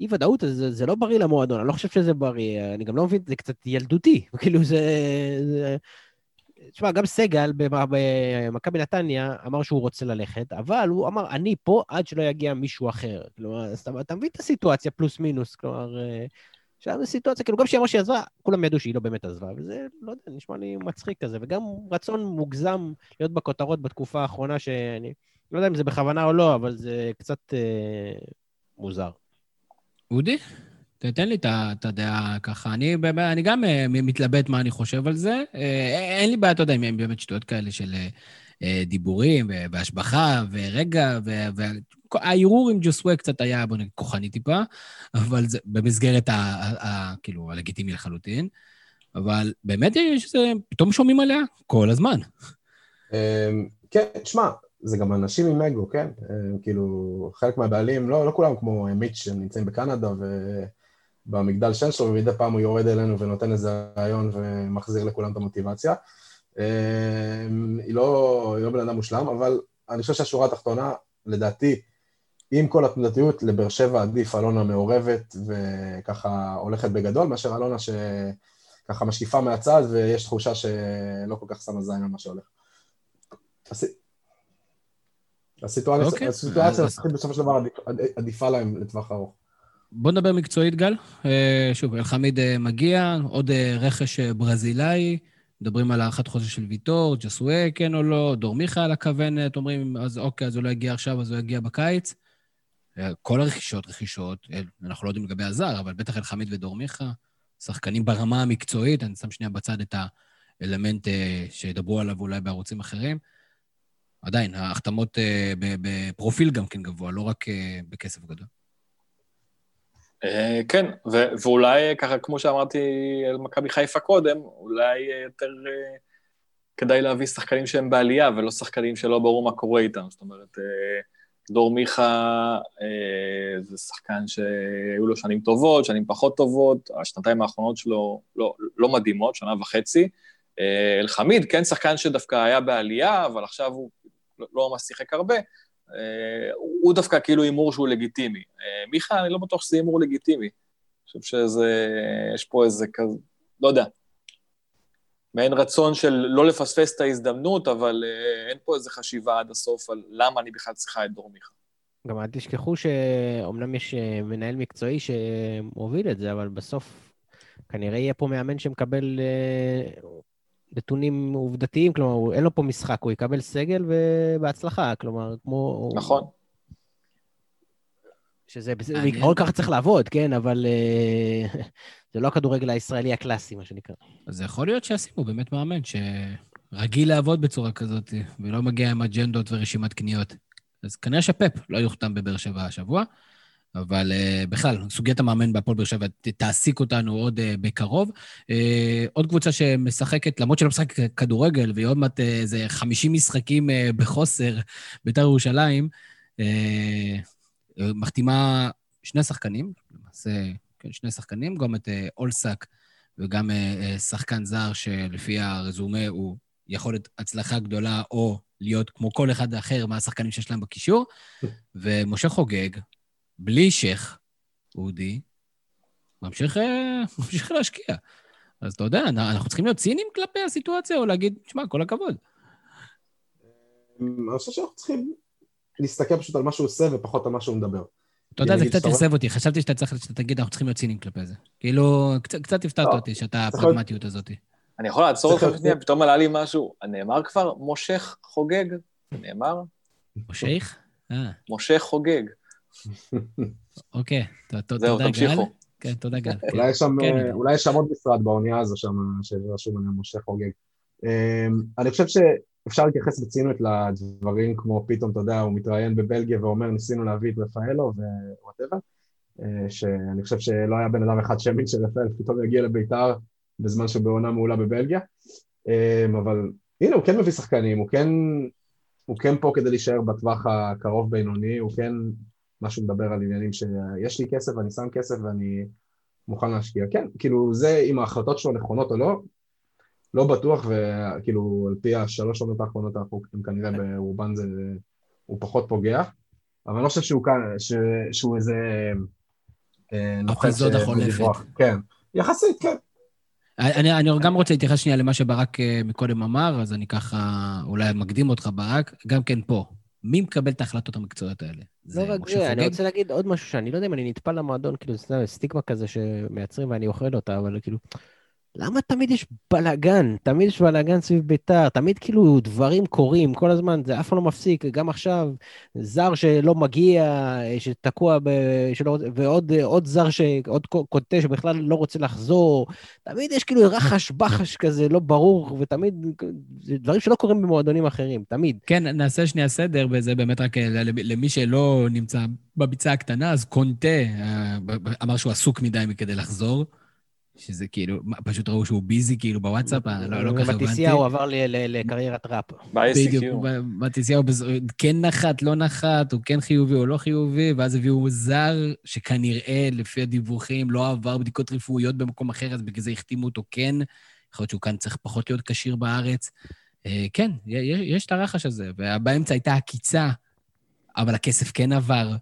אי-ודאות, זה, זה לא בריא למועדון, אני לא חושב שזה בריא, אני גם לא מבין, זה קצת ילדותי, כאילו, זה... זה תשמע, גם סגל במכבי נתניה אמר שהוא רוצה ללכת, אבל הוא אמר, אני פה עד שלא יגיע מישהו אחר. כלומר, אתה, אתה מבין את הסיטואציה פלוס מינוס, כלומר, אה, שם סיטואציה, כאילו, גם כשהיא אמרה שהיא עזבה, כולם ידעו שהיא לא באמת עזבה, וזה, לא יודע, נשמע לי מצחיק כזה, וגם רצון מוגזם להיות בכותרות בתקופה האחרונה, שאני לא יודע אם זה בכוונה או לא, אבל זה קצת אה, מוזר. אודי? תתן לי את הדעה ככה. אני, אני גם אה, מתלבט מה אני חושב על זה. אה, אין לי בעיה, אתה יודע, אם באמת שטויות כאלה של אה, דיבורים והשבחה ורגע, והערעור עם ג'וסווה קצת היה, בוא נגיד, כוחני טיפה, אבל זה במסגרת ה... ה כאילו, הלגיטימי לחלוטין. אבל באמת יש איזה, פתאום שומעים עליה כל הזמן. כן, תשמע, זה גם אנשים עם אגו, כן? כאילו, חלק מהבעלים, לא, לא כולם כמו מיץ' שנמצאים בקנדה. במגדל שן שלו, ומדי פעם הוא יורד אלינו ונותן איזה רעיון ומחזיר לכולם את המוטיבציה. אמ, היא לא, היא לא בן אדם מושלם, אבל אני חושב שהשורה התחתונה, לדעתי, עם כל התנודתיות, לבאר שבע עדיף אלונה מעורבת וככה הולכת בגדול, מאשר אלונה שככה משקיפה מהצד ויש תחושה שלא כל כך שמה זין על מה שהולך. הסיטואציה, אוקיי. הסיטואציה בסופו של דבר עדיפה להם לטווח ארוך. בוא נדבר מקצועית, גל. אה, שוב, אלחמיד אה, מגיע, עוד אה, רכש ברזילאי, מדברים על הארכת חוזה של ויטור, ג'סווה, כן או לא, דור מיכה על הכוונת, אומרים, אז אוקיי, אז הוא לא יגיע עכשיו, אז הוא יגיע בקיץ. כל הרכישות, רכישות, אנחנו לא יודעים לגבי הזר, אבל בטח אלחמיד ודור מיכה, שחקנים ברמה המקצועית, אני שם שנייה בצד את האלמנט שידברו עליו אולי בערוצים אחרים. עדיין, ההחתמות בפרופיל גם כן גבוה, לא רק בכסף גדול. אה, כן, ואולי ככה, כמו שאמרתי על מכבי חיפה קודם, אולי יותר אה, כדאי להביא שחקנים שהם בעלייה, ולא שחקנים שלא ברור מה קורה איתם. זאת אומרת, אה, דור מיכה זה שחקן שהיו לו שנים טובות, שנים פחות טובות, השנתיים האחרונות שלו לא, לא מדהימות, שנה וחצי. אלחמיד, כן שחקן שדווקא היה בעלייה, אבל עכשיו הוא לא ממש שיחק הרבה. אה, הוא דווקא כאילו הימור שהוא לגיטימי. אה, מיכה, אני לא בטוח שזה הימור לגיטימי. אני חושב שזה, יש פה איזה כזה, לא יודע. מעין רצון של לא לפספס את ההזדמנות, אבל אה, אין פה איזו חשיבה עד הסוף על למה אני בכלל צריכה את דור מיכה. גם אל תשכחו שאומנם יש מנהל מקצועי שמוביל את זה, אבל בסוף כנראה יהיה פה מאמן שמקבל נתונים עובדתיים, כלומר, אין לו פה משחק, הוא יקבל סגל ובהצלחה, כלומר, כמו... נכון. שזה, בעיקרון ככה צריך לעבוד, כן? אבל uh, זה לא הכדורגל הישראלי הקלאסי, מה שנקרא. אז זה יכול להיות שישימו באמת מאמן שרגיל לעבוד בצורה כזאת, ולא מגיע עם אג'נדות ורשימת קניות. אז כנראה שפפ לא יוחתם בבאר שבע השבוע, אבל uh, בכלל, סוגיית המאמן בהפועל באר שבע תעסיק אותנו עוד uh, בקרוב. Uh, עוד קבוצה שמשחקת, למרות שלא משחקת כדורגל, והיא עוד מעט איזה uh, 50 משחקים בחוסר, בית"ר ירושלים, מחתימה שני שחקנים, למעשה, כן, שני שחקנים, גם את אולסק וגם שחקן זר שלפי הרזומה הוא יכולת הצלחה גדולה, או להיות כמו כל אחד אחר מהשחקנים שיש להם בקישור, ומשה חוגג, בלי שייח, אודי, ממשיך, ממשיך להשקיע. אז אתה יודע, אנחנו צריכים להיות ציניים כלפי הסיטואציה, או להגיד, תשמע, כל הכבוד. אני חושב שאנחנו צריכים להסתכל פשוט על מה שהוא עושה ופחות על מה שהוא מדבר. אתה יודע, זה קצת אכזב אותי, חשבתי שאתה צריך, שאתה תגיד, אנחנו צריכים להיות ציניים כלפי זה. כאילו, קצת הפתעת לא, אותי, שאתה הפרגמטיות הזאת. אני יכול לעצור אותך שנייה, פתאום עלה לי משהו. נאמר כבר מושך חוגג? נאמר? מושך? אה. מושך חוגג. אוקיי, תודה גל. כן, תודה גל. כן. אולי יש שם עוד משרד באונייה הזו שם, שרשום עליהם מושך חוגג. אמ, אני חושב אפשר להתייחס בציניות לדברים כמו פתאום, אתה יודע, הוא מתראיין בבלגיה ואומר ניסינו להביא את רפאלו whatever, אה, שאני חושב שלא היה בן אדם אחד שהאמין שרפאל פתאום יגיע לביתר בזמן שהוא בעונה מעולה בבלגיה, אה, אבל הנה הוא כן מביא שחקנים, הוא כן, הוא כן פה כדי להישאר בטווח הקרוב בינוני, הוא כן, מה שהוא מדבר על עניינים שיש לי כסף ואני שם כסף ואני מוכן להשקיע, כן, כאילו זה אם ההחלטות שלו נכונות או לא, לא בטוח, וכאילו, על פי השלוש עונות האחרונות, אנחנו כנראה ברובן זה, הוא פחות פוגע, אבל אני לא חושב שהוא כאן, ש, שהוא איזה... אה, אחיזוד החולפת. כן, יחסית, כן. אני, אני גם רוצה להתייחס שנייה למה שברק אה, מקודם אמר, אז אני ככה אולי מקדים אותך, ברק, גם כן פה. מי מקבל את ההחלטות המקצועיות האלה? לא רק זה, אני רוצה להגיד עוד משהו שאני לא יודע אם אני נטפל למועדון, כאילו, זה סטיגמה כזה שמייצרים ואני אוכל אותה, אבל כאילו, למה תמיד יש בלאגן? תמיד יש בלאגן סביב ביתר, תמיד כאילו דברים קורים כל הזמן, זה אף פעם לא מפסיק, גם עכשיו, זר שלא מגיע, שתקוע, ב... שלא... ועוד עוד זר, ש... עוד קוטה שבכלל לא רוצה לחזור, תמיד יש כאילו רחש בחש כזה, לא ברור, ותמיד, זה דברים שלא קורים במועדונים אחרים, תמיד. כן, נעשה שנייה סדר, וזה באמת רק אה, למי שלא נמצא בביצה הקטנה, אז קונטה אה, אמר שהוא עסוק מדי מכדי לחזור. שזה כאילו, פשוט ראו שהוא ביזי כאילו בוואטסאפ, לא, לא ככה הבנתי. מתיסיהו עבר לקריירת ראפ. בדיוק, מתיסיהו כן נחת, לא נחת, הוא כן חיובי או לא חיובי, ואז הביאו זר שכנראה, לפי הדיווחים, לא עבר בדיקות רפואיות במקום אחר, אז בגלל זה החתימו אותו כן. יכול להיות שהוא כאן צריך פחות להיות כשיר בארץ. אה, כן, יש את הרחש הזה, ובאמצע הייתה עקיצה, אבל הכסף כן עבר.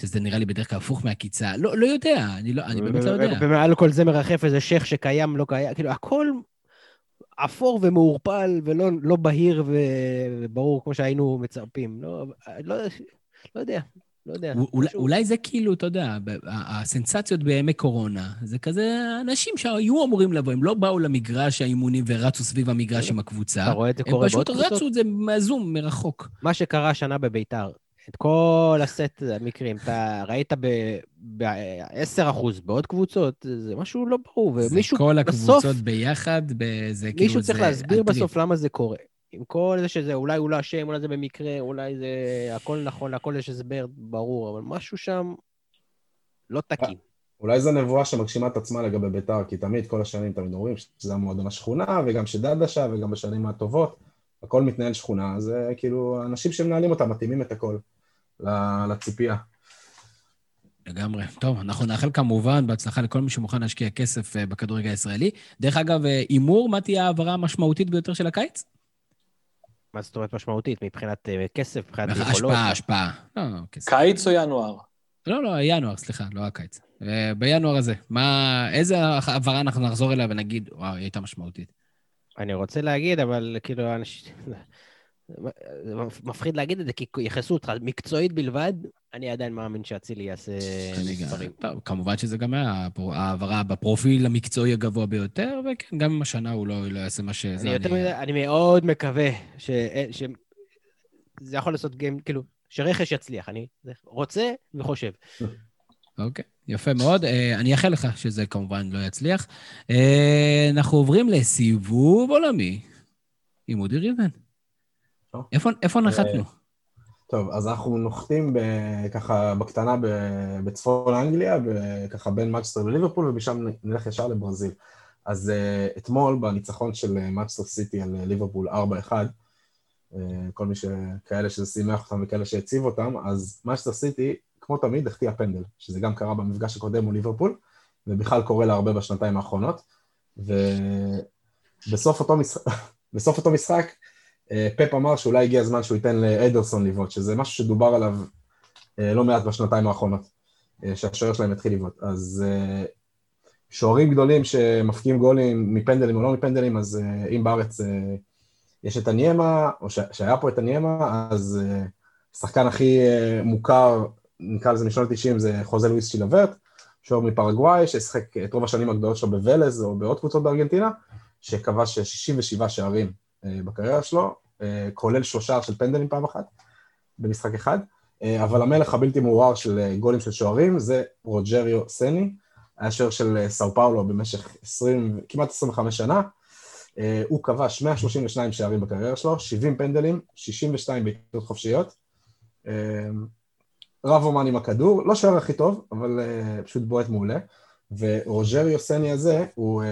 שזה נראה לי בדרך כלל הפוך מהקיצה. לא, לא יודע, אני, לא, אני באמת לא יודע. ומעל כל זה מרחף איזה שייח שקיים, לא קיים, כאילו, הכל אפור ומעורפל ולא לא בהיר וברור כמו שהיינו מצרפים. לא, לא, לא יודע. לא יודע. אולי, אולי זה כאילו, אתה יודע, הסנסציות בימי קורונה, זה כזה אנשים שהיו אמורים לבוא, הם לא באו למגרש האימונים ורצו סביב המגרש עם הקבוצה. אתה רואה את זה קורה בעוד קבוצות? הם פשוט רצו את זה מהזום, מרחוק. מה שקרה השנה בביתר, את כל הסט המקרים, אתה ראית ב-10%, בעוד קבוצות, זה משהו לא ברור, ומישהו בסוף... זה כל הקבוצות בסוף, ביחד, זה כאילו, מישהו צריך להסביר אטריף. בסוף למה זה קורה. עם כל זה שזה, אולי הוא לא אשם, אולי זה במקרה, אולי זה הכל נכון, הכל יש הסבר ברור, אבל משהו שם לא תקין. אולי זו נבואה שמגשימה את עצמה לגבי ביתר, כי תמיד, כל השנים תמיד אומרים שזה המועדון השכונה, וגם שדדה שם, וגם בשנים הטובות, הכל מתנהל שכונה, אז כאילו, אנשים שמנהלים אותה מתאימים את הכל. לציפייה. לגמרי. טוב, אנחנו נאחל כמובן בהצלחה לכל מי שמוכן להשקיע כסף אה, בכדורגל הישראלי. דרך אגב, אה, הימור, מה תהיה ההעברה המשמעותית ביותר של הקיץ? מה זאת אומרת משמעותית? מבחינת אה, כסף, מבחינת יכולות? השפעה, השפעה. לא, כסף. קיץ או ינואר? לא, לא, ינואר, סליחה, לא הקיץ. בינואר הזה. מה, איזה העברה אנחנו נחזור אליה ונגיד, וואו, היא הייתה משמעותית? אני רוצה להגיד, אבל כאילו, אנשים... זה מפחיד להגיד את זה, כי יכעסו אותך מקצועית בלבד, אני עדיין מאמין שאצילי יעשה מספרים. כמובן שזה גם היה העברה בפרופיל המקצועי הגבוה ביותר, וכן, גם אם השנה הוא לא, לא יעשה מה שזה. אני, מדי, אני מאוד מקווה שזה יכול לעשות גיים, כאילו, שרכש יצליח. אני רוצה וחושב. אוקיי, יפה מאוד. אה, אני אאחל לך שזה כמובן לא יצליח. אה, אנחנו עוברים לסיבוב עולמי עם אודי ריבן. איפה, איפה נחתנו? טוב, אז אנחנו נוחתים ככה בקטנה ב, בצפון אנגליה, ככה בין מקסטר לליברפול, ומשם נלך ישר לברזיל. אז uh, אתמול, בניצחון של מקסטר סיטי על ליברפול 4-1, uh, כל מי שכאלה שזה שימח אותם וכאלה שהציב אותם, אז מקסטר סיטי, כמו תמיד, החטיא פנדל, שזה גם קרה במפגש הקודם מול ליברפול, ובכלל קורה לה הרבה בשנתיים האחרונות. ובסוף אותו, משחק, אותו משחק, אה, פפ אמר שאולי הגיע הזמן שהוא ייתן לאדרסון לבעוט, שזה משהו שדובר עליו אה, לא מעט בשנתיים האחרונות, אה, שהשוער שלהם התחיל לבעוט. אז שוערים גדולים שמפקיעים גולים מפנדלים או לא מפנדלים, אז אם בארץ יש את הניימה, או שהיה פה את הניימה, אז השחקן הכי מוכר, נקרא לזה משנות ה-90, זה חוזה לואיס צ'ילברט, שוער מפרגוואי, ששיחק את רוב השנים הגדולות שלו בוולז או בעוד קבוצות בארגנטינה, שכבש 67 שערים אה, בקריירה שלו, אה, כולל שלושה של פנדלים פעם אחת, במשחק אחד, אה, אבל המלך הבלתי מעורר של גולים של שוערים זה רוג'ריו סני, היה שוער של סאו פאולו במשך 20, כמעט 25 שנה, הוא כבש 132 שערים בקריירה שלו, 70 פנדלים, 62 בעיטות חופשיות, רב אומן עם הכדור, לא שוער הכי טוב, אבל פשוט בועט מעולה, ורוג'ריו סני הזה הוא,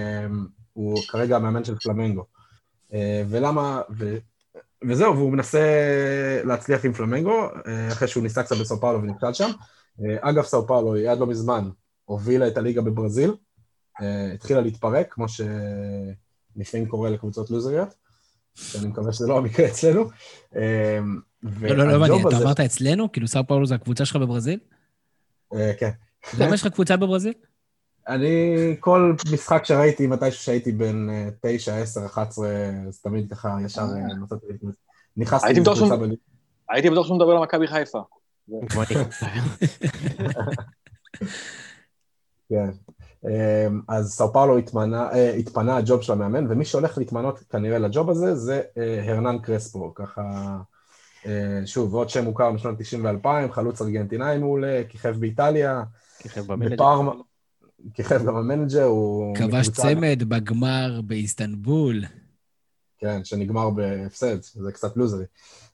הוא כרגע המאמן של פלמנגו. אה, ולמה, ו, וזהו, והוא מנסה להצליח עם פלמנגו, אה, אחרי שהוא ניסה קצת בסאו פאולו ונכשל שם. אה, אגב, סאו פאולו היא עד לא מזמן הובילה את הליגה בברזיל, התחילה להתפרק, כמו שלפעמים קורה לקבוצות לוזריות, שאני מקווה שזה לא המקרה אצלנו. לא, לא, לא מעניין, אתה אמרת אצלנו? כאילו סאו פאולו זה הקבוצה שלך בברזיל? כן. למה יש לך קבוצה בברזיל? אני, כל משחק שראיתי מתישהו שהייתי בן 9, 10, 11, אז תמיד ככה ישר אה, נתתי, נכנסתי לקבוצה בליגה. הייתי בטוח שהוא מדבר על מכבי חיפה. כן. אמ, אז סאו פאולו אה, התפנה הג'וב של המאמן, ומי שהולך להתמנות כנראה לג'וב הזה זה אה, הרנן קרספו, ככה, שוב, עוד שם מוכר משנות 90 ו-2000, חלוץ ארגנטינאי מעולה, כיכב באיטליה, כיכב ב manager. כיכב גם ב manager, הוא... כבש צמד בגמר באיסטנבול. כן, שנגמר בהפסד, זה קצת לוזרי.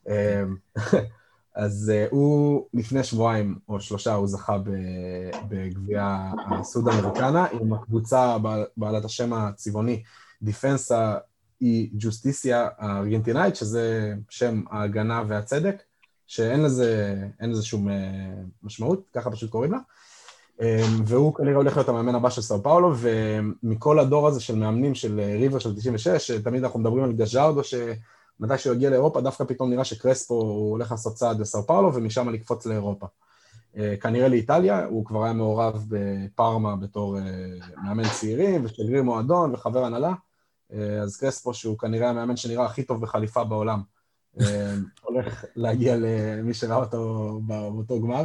אמ, אז אה, הוא לפני שבועיים או שלושה הוא זכה בגביע הסודאמריקנה עם הקבוצה בעלת השם הצבעוני דיפנסה אי ג'וסטיסיה הארגנטינאית, שזה שם ההגנה והצדק, שאין לזה, לזה שום uh, משמעות, ככה פשוט קוראים לה. אמ, והוא כנראה הולך להיות המאמן הבא של סאו פאולו, ומכל הדור הזה של מאמנים של אה, ריבר של 96, תמיד אנחנו מדברים על גז'ארדו, שמתי שהוא יגיע לאירופה, דווקא פתאום נראה שקרספו הוא הולך לעשות צעד לסאו פאולו, ומשם לקפוץ לאירופה. אה, כנראה לאיטליה, הוא כבר היה מעורב בפארמה בתור אה, מאמן צעירים, ושגריר מועדון וחבר הנהלה, אז קרספו, שהוא כנראה המאמן שנראה הכי טוב בחליפה בעולם, הולך להגיע למי שראה אותו באותו גמר,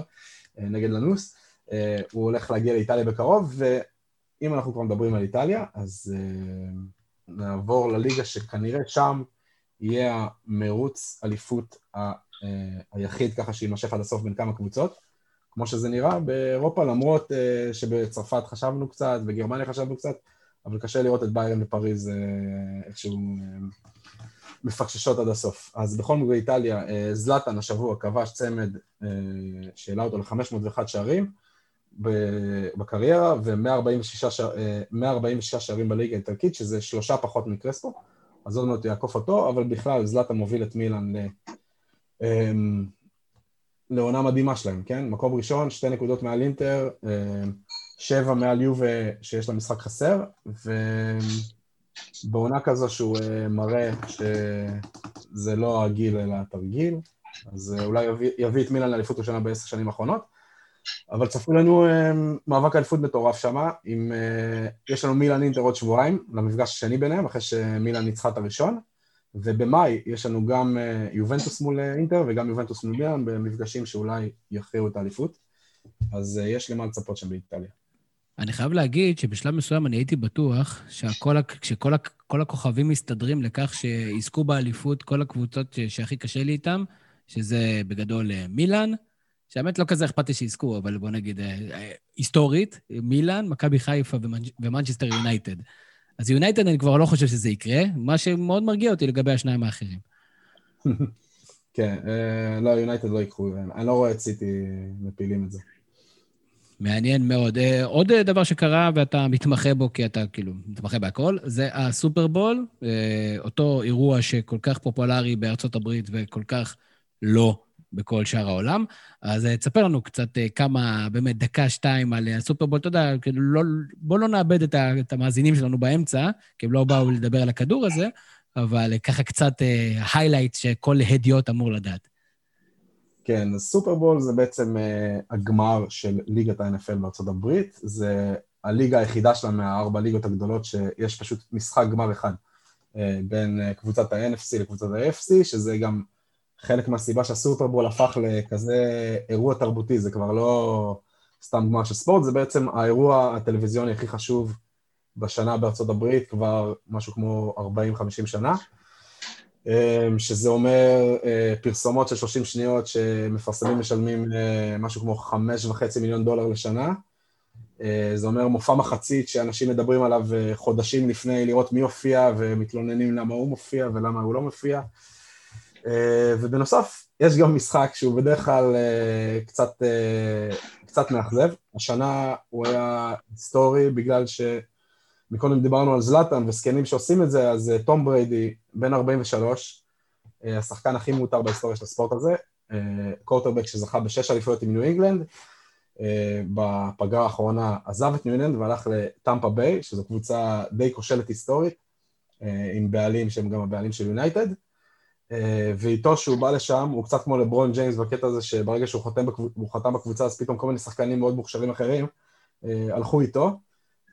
נגד לנוס. אה, הוא הולך להגיע לאיטליה בקרוב, ואם אנחנו כבר מדברים על איטליה, אז אה, נעבור לליגה שכנראה שם יהיה המרוץ אליפות ה, אה, היחיד ככה שיימשך עד הסוף בין כמה קבוצות, כמו שזה נראה באירופה, למרות שבצרפת חשבנו קצת, בגרמניה חשבנו קצת, אבל קשה לראות את ביירן ופריז איכשהו מפקששות עד הסוף. אז בכל מקרה איטליה, זלאטן השבוע כבש צמד שהעלה אותו ל-501 שערים, בקריירה, ו-146 שער, שערים בליגה האיטלקית, שזה שלושה פחות מקרספו, אז עוד מעט יעקוף אותו, אבל בכלל זלאטה מוביל את מילאן ל... אמ, לעונה מדהימה שלהם, כן? מקום ראשון, שתי נקודות מעל אינטר, אמ, שבע מעל יובה שיש לה משחק חסר, ובעונה כזו שהוא אה, מראה שזה לא הגיל אלא התרגיל, אז אה, אולי יביא, יביא את מילאן לאליפות ראשונה בעשר שנים האחרונות. אבל צפוי לנו מאבק אליפות מטורף שם, יש לנו מילאן אינטר עוד שבועיים, למפגש השני ביניהם, אחרי שמילאן ניצחה את הראשון, ובמאי יש לנו גם יובנטוס מול אינטר וגם יובנטוס מול מילאן במפגשים שאולי יכריעו את האליפות, אז יש למה לצפות שם באיטליה. אני חייב להגיד שבשלב מסוים אני הייתי בטוח שכל הכוכבים מסתדרים לכך שיזכו באליפות כל הקבוצות שהכי קשה לי איתן, שזה בגדול אה, מילאן, שהאמת לא כזה אכפת לי שיזכו, אבל בוא נגיד, אה, אה, היסטורית, מילאן, מכבי חיפה ומנצ'סטר יונייטד. אז יונייטד אני כבר לא חושב שזה יקרה, מה שמאוד מרגיע אותי לגבי השניים האחרים. כן, לא, יונייטד לא יקחו, אני לא רואה את סיטי מפילים את זה. מעניין מאוד. עוד דבר שקרה, ואתה מתמחה בו, כי אתה כאילו מתמחה בהכל, זה הסופרבול, אותו אירוע שכל כך פופולרי בארצות הברית וכל כך לא בכל שאר העולם. אז אה, תספר לנו קצת אה, כמה, באמת, דקה, שתיים על אה, הסופרבול. אתה יודע, כאילו, לא, בוא לא נאבד את, ה, את המאזינים שלנו באמצע, כי הם לא באו לדבר על הכדור הזה, אבל ככה קצת היילייט שכל הדיוט אמור לדעת. כן, סופרבול זה בעצם הגמר של ליגת ה-NFL בארצות הברית. זה הליגה היחידה שלה מהארבע ליגות הגדולות, שיש פשוט משחק גמר אחד בין קבוצת ה-NFC לקבוצת ה-AFC, שזה גם חלק מהסיבה שהסופרבול הפך לכזה אירוע תרבותי, זה כבר לא סתם גמר של ספורט, זה בעצם האירוע הטלוויזיוני הכי חשוב בשנה בארצות הברית, כבר משהו כמו 40-50 שנה, אמ, שזה אומר אה, פרסומות של 30 שניות שמפרסמים משלמים אה, משהו כמו 5.5 מיליון דולר לשנה, אה, זה אומר מופע מחצית שאנשים מדברים עליו חודשים לפני לראות מי הופיע ומתלוננים למה הוא מופיע ולמה הוא לא מופיע. אה, ובנוסף, יש גם משחק שהוא בדרך כלל אה, קצת, אה, קצת מאכזב. השנה הוא היה היסטורי בגלל שמקודם דיברנו על זלאטן וזקנים שעושים את זה, אז תום בריידי, בן 43, השחקן הכי מעוטר בהיסטוריה של הספורט הזה, קורטרבק שזכה בשש אליפויות עם ניו אינגלנד, בפגרה האחרונה עזב את ניו אינגלנד והלך לטמפה ביי, שזו קבוצה די כושלת היסטורית, עם בעלים שהם גם הבעלים של יונייטד. אה, ואיתו שהוא בא לשם, הוא קצת כמו לברון ג'יימס בקטע הזה שברגע שהוא חתם, בקבוצ... חתם בקבוצה אז פתאום כל מיני שחקנים מאוד מוכשרים אחרים אה, הלכו איתו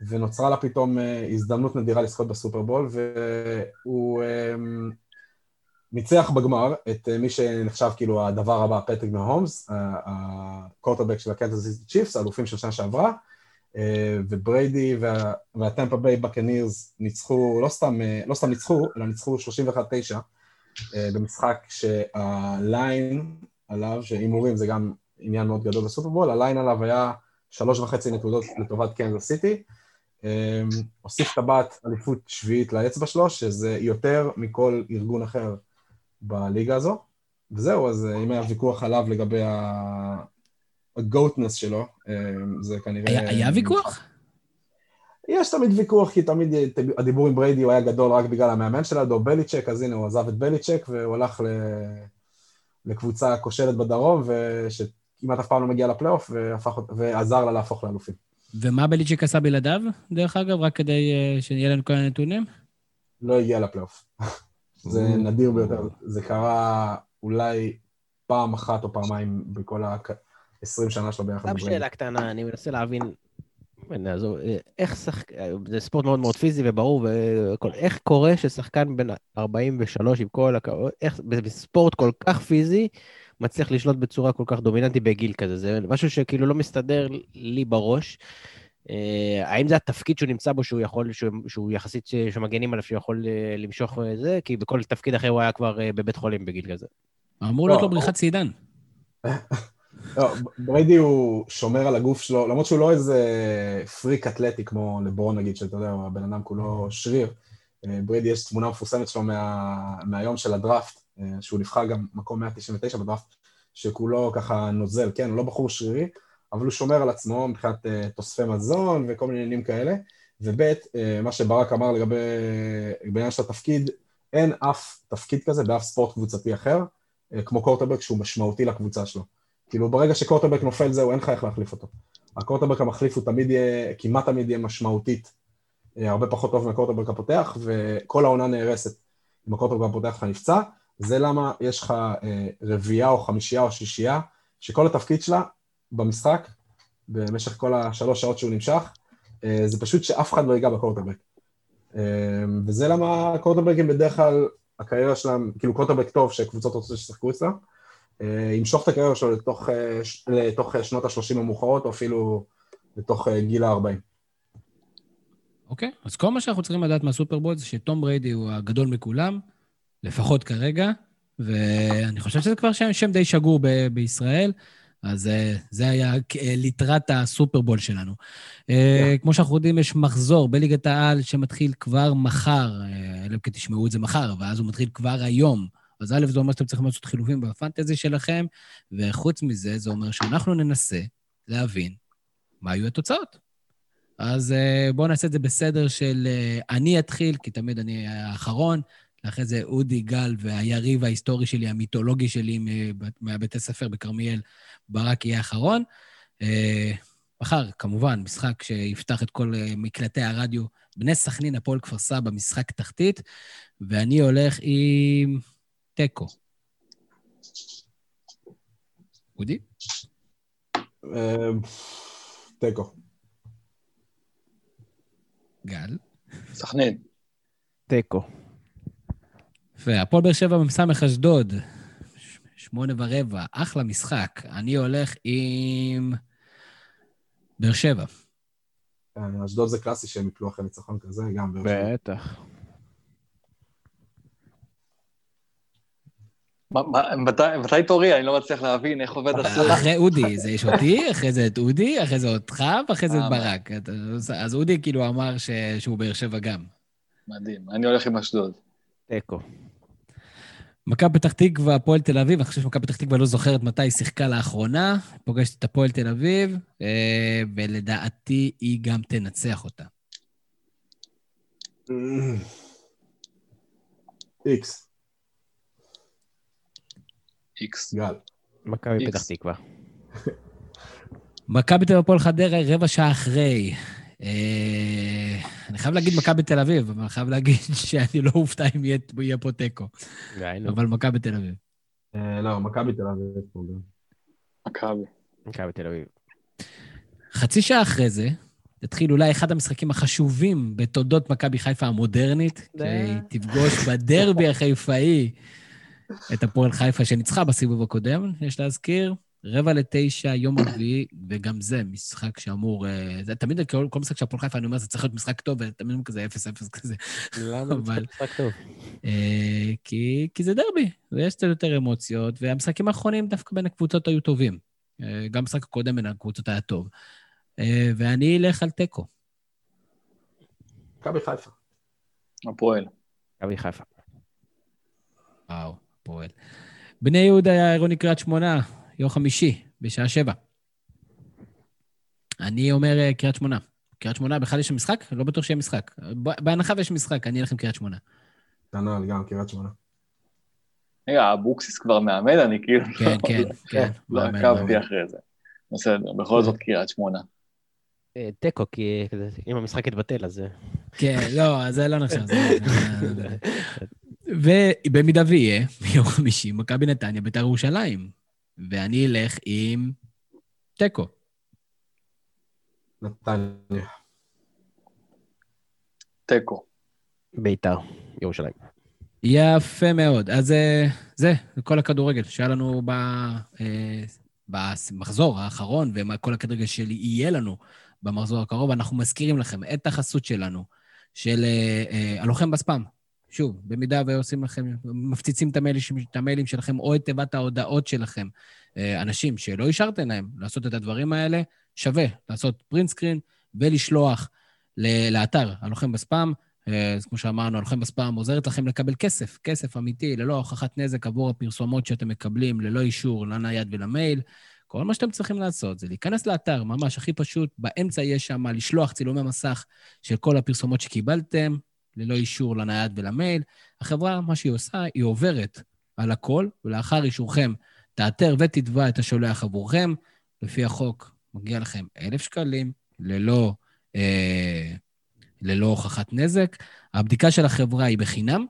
ונוצרה לה פתאום אה, הזדמנות נדירה לזכות בסופרבול והוא ניצח בגמר את מי שנחשב כאילו הדבר הבא, פטריק מהומס, הקורטרבק של הקנזס צ'יפס, האלופים של שנה שעברה ובריידי וה... והטמפה ביי באקנירס ניצחו, לא סתם, לא סתם ניצחו, אלא ניצחו 31-9 אה, במשחק שה line עליו, שהימורים זה גם עניין מאוד גדול בסופרבול, הליין עליו היה שלוש וחצי נקודות לטובת קנזס סיטי. אה, הוסיף טבעת אליפות שביעית לאצבע שלו, שזה יותר מכל ארגון אחר בליגה הזו. וזהו, אז אה, אם היה ויכוח עליו לגבי הגוטנס שלו, זה כנראה... היה ויכוח? יש תמיד ויכוח, כי תמיד הדיבור עם בריידי הוא היה גדול רק בגלל המאמן שלה, דו בליצ'ק, אז הנה הוא עזב את בליצ'ק והוא הלך ל... לקבוצה כושלת בדרום, ושכמעט אף פעם לא מגיע לפלייאוף, והפך... ועזר לה להפוך לאלופים. ומה בליצ'ק עשה בלעדיו, דרך אגב, רק כדי uh, שיהיה לנו כל הנתונים? לא הגיע לפלייאוף. זה נדיר ביותר. זה קרה אולי פעם אחת או פעמיים בכל ה-20 שנה שלו ביחד. סתם שאלה קטנה, אני מנסה להבין נעזוב, איך שחק... זה ספורט מאוד מאוד פיזי וברור והכל. איך קורה ששחקן בן 43 עם כל הכבוד, איך בספורט כל כך פיזי מצליח לשלוט בצורה כל כך דומיננטית בגיל כזה? זה משהו שכאילו לא מסתדר לי בראש. אה, האם זה התפקיד שהוא נמצא בו, שהוא יכול, שהוא, שהוא יחסית, שמגנים עליו, שהוא יכול אה, למשוך זה? כי בכל תפקיד אחר הוא היה כבר אה, בבית חולים בגיל כזה. אמור להיות לו לא, בריחת סידן. לא, בריידי הוא שומר על הגוף שלו, למרות שהוא לא איזה פריק אתלטי כמו לברון נגיד, שאתה יודע, הבן אדם כולו שריר. אה, בריידי יש תמונה מפורסמת שלו מה, מהיום של הדראפט, אה, שהוא נבחר גם מקום 199 בדראפט, שכולו ככה נוזל, כן, הוא לא בחור שרירי, אבל הוא שומר על עצמו מבחינת uh, תוספי מזון וכל מיני עניינים כאלה. וב', מה שברק אמר לגבי בעניין של התפקיד, אין אף תפקיד כזה באף ספורט קבוצתי אחר, כמו קורטברג שהוא משמעותי לקבוצה שלו. כאילו ברגע שקורטרבק נופל זהו, אין לך איך להחליף אותו. הקורטרבק המחליף הוא תמיד יהיה, כמעט תמיד יהיה משמעותית, אה, הרבה פחות טוב מהקורטרבק הפותח, וכל העונה נהרסת אם הקורטרבק הפותח לך נפצע. זה למה יש לך אה, רביעייה או חמישייה או שישייה, שכל התפקיד שלה במשחק במשך כל השלוש שעות שהוא נמשך, אה, זה פשוט שאף אחד לא ייגע בקורטרבק. אה, וזה למה קורטרבקים בדרך כלל, הקריירה שלהם, כאילו קורטרבק טוב שקבוצות רוצות שישחקו אצלם, ימשוך את הקריירה שלו לתוך, לתוך שנות ה-30 המאוחרות, או אפילו לתוך גיל ה-40. אוקיי, okay. אז כל מה שאנחנו צריכים לדעת מהסופרבול זה שתום בריידי הוא הגדול מכולם, לפחות כרגע, ואני חושב שזה כבר שם, שם די שגור ב- בישראל, אז זה היה ליטרת הסופרבול שלנו. Yeah. כמו שאנחנו יודעים, יש מחזור בליגת העל שמתחיל כבר מחר, אלא כי תשמעו את זה מחר, ואז הוא מתחיל כבר היום. אז א', זה אומר שאתם צריכים לעשות חילופים בפנטזי שלכם, וחוץ מזה, זה אומר שאנחנו ננסה להבין מה היו התוצאות. אז בואו נעשה את זה בסדר של אני אתחיל, כי תמיד אני האחרון, ואחרי זה אודי גל והיריב ההיסטורי שלי, המיתולוגי שלי מהבית הספר בכרמיאל, ברק יהיה האחרון. אה, מחר, כמובן, משחק שיפתח את כל אה, מקלטי הרדיו. בני סכנין, הפועל כפר סבא, משחק תחתית, ואני הולך עם תיקו. אודי? אה, תיקו. גל? סכנין. תיקו. והפועל באר שבע מ"ס אשדוד, שמונה ורבע, אחלה משחק. אני הולך עם באר שבע. כן, אשדוד זה קלאסי שהם יפלו אחרי ניצחון כזה, גם באר שבע. בטח. מתי תורי? אני לא מצליח להבין איך עובד הסוף. אחרי אודי, זה יש אותי, אחרי זה את אודי, אחרי זה אותך, ואחרי זה את אה, ברק. אז אודי כאילו אמר שהוא באר שבע גם. מדהים, אני הולך עם אשדוד. תיקו. מכבי פתח תקווה, הפועל תל אביב, אני חושב שמכבי פתח תקווה לא זוכרת מתי היא שיחקה לאחרונה, פוגשת את הפועל תל אביב, אה, ולדעתי היא גם תנצח אותה. איקס. איקס. גל. מכבי פתח תקווה. מכבי תל אביב הפועל חדרה, רבע שעה אחרי. אה, אני חייב להגיד מכבי תל אביב, אבל אני חייב להגיד שאני לא אופתע אם יהיה פה תיקו. אבל מכבי תל אביב. אה, לא, מכבי תל אביב. מכבי. מכבי תל אביב. חצי שעה אחרי זה, יתחיל אולי אחד המשחקים החשובים בתולדות מכבי חיפה המודרנית, שהיא תפגוש בדרבי החיפאי את הפועל חיפה שניצחה בסיבוב הקודם, יש להזכיר. רבע לתשע, יום רביעי, וגם זה משחק שאמור... אה, זה תמיד, כל, כל משחק של הפועל חיפה, אני אומר, זה צריך להיות משחק טוב, ותמיד כזה אפס אפס כזה. למה אבל... משחק טוב? אה, כי, כי זה דרבי, ויש קצת יותר אמוציות, והמשחקים האחרונים דווקא בין הקבוצות היו טובים. אה, גם המשחק הקודם בין הקבוצות היה טוב. אה, ואני אלך על תיקו. מכבי חיפה. הפועל. מכבי חיפה. וואו, הפועל. בני יהודה היה עירוני קריית שמונה, יום חמישי, בשעה שבע. אני אומר אה, קריית שמונה. קריית שמונה, בכלל יש משחק? לא בטוח שיהיה משחק. בהנחה ויש משחק, אני אלך עם קריית שמונה. כנ"ל, גם קריית שמונה. רגע, אבוקסיס כבר מאמן? אני כאילו... כן, כן, כן. לא עקבתי אחרי זה. בסדר, בכל זאת קריית שמונה. אה, תיקו, כי אם המשחק יתבטל, אז... כן, לא, זה לא נחשב. ובמידה ויהיה, ביום חמישי, מכבי נתניה, בית"ר ירושלים. ואני אלך עם תיקו. נתניה. תיקו. ביתר, ירושלים. יפה מאוד. אז אה, זה, כל הכדורגל שהיה לנו ב, אה, במחזור האחרון, וכל הכדורגל שלי יהיה לנו במחזור הקרוב. אנחנו מזכירים לכם את החסות שלנו, של אה, הלוחם בספאם. שוב, במידה ועושים לכם, מפציצים את המיילים, את המיילים שלכם או את תיבת ההודעות שלכם, אה, אנשים שלא אישרתם להם לעשות את הדברים האלה, שווה לעשות פרינט סקרין ולשלוח לאתר הלוחם בספאם. אה, אז כמו שאמרנו, הלוחם בספאם עוזרת לכם לקבל כסף, כסף אמיתי, ללא הוכחת נזק עבור הפרסומות שאתם מקבלים, ללא אישור לנייד ולמייל. כל מה שאתם צריכים לעשות זה להיכנס לאתר, ממש הכי פשוט, באמצע יש שם לשלוח צילומי מסך של כל הפרסומות שקיבלתם, ללא אישור לנייד ולמייל. החברה, מה שהיא עושה, היא עוברת על הכל, ולאחר אישורכם תאתר ותתבע את השולח עבורכם. לפי החוק, מגיע לכם אלף שקלים, ללא, אה, ללא הוכחת נזק. הבדיקה של החברה היא בחינם,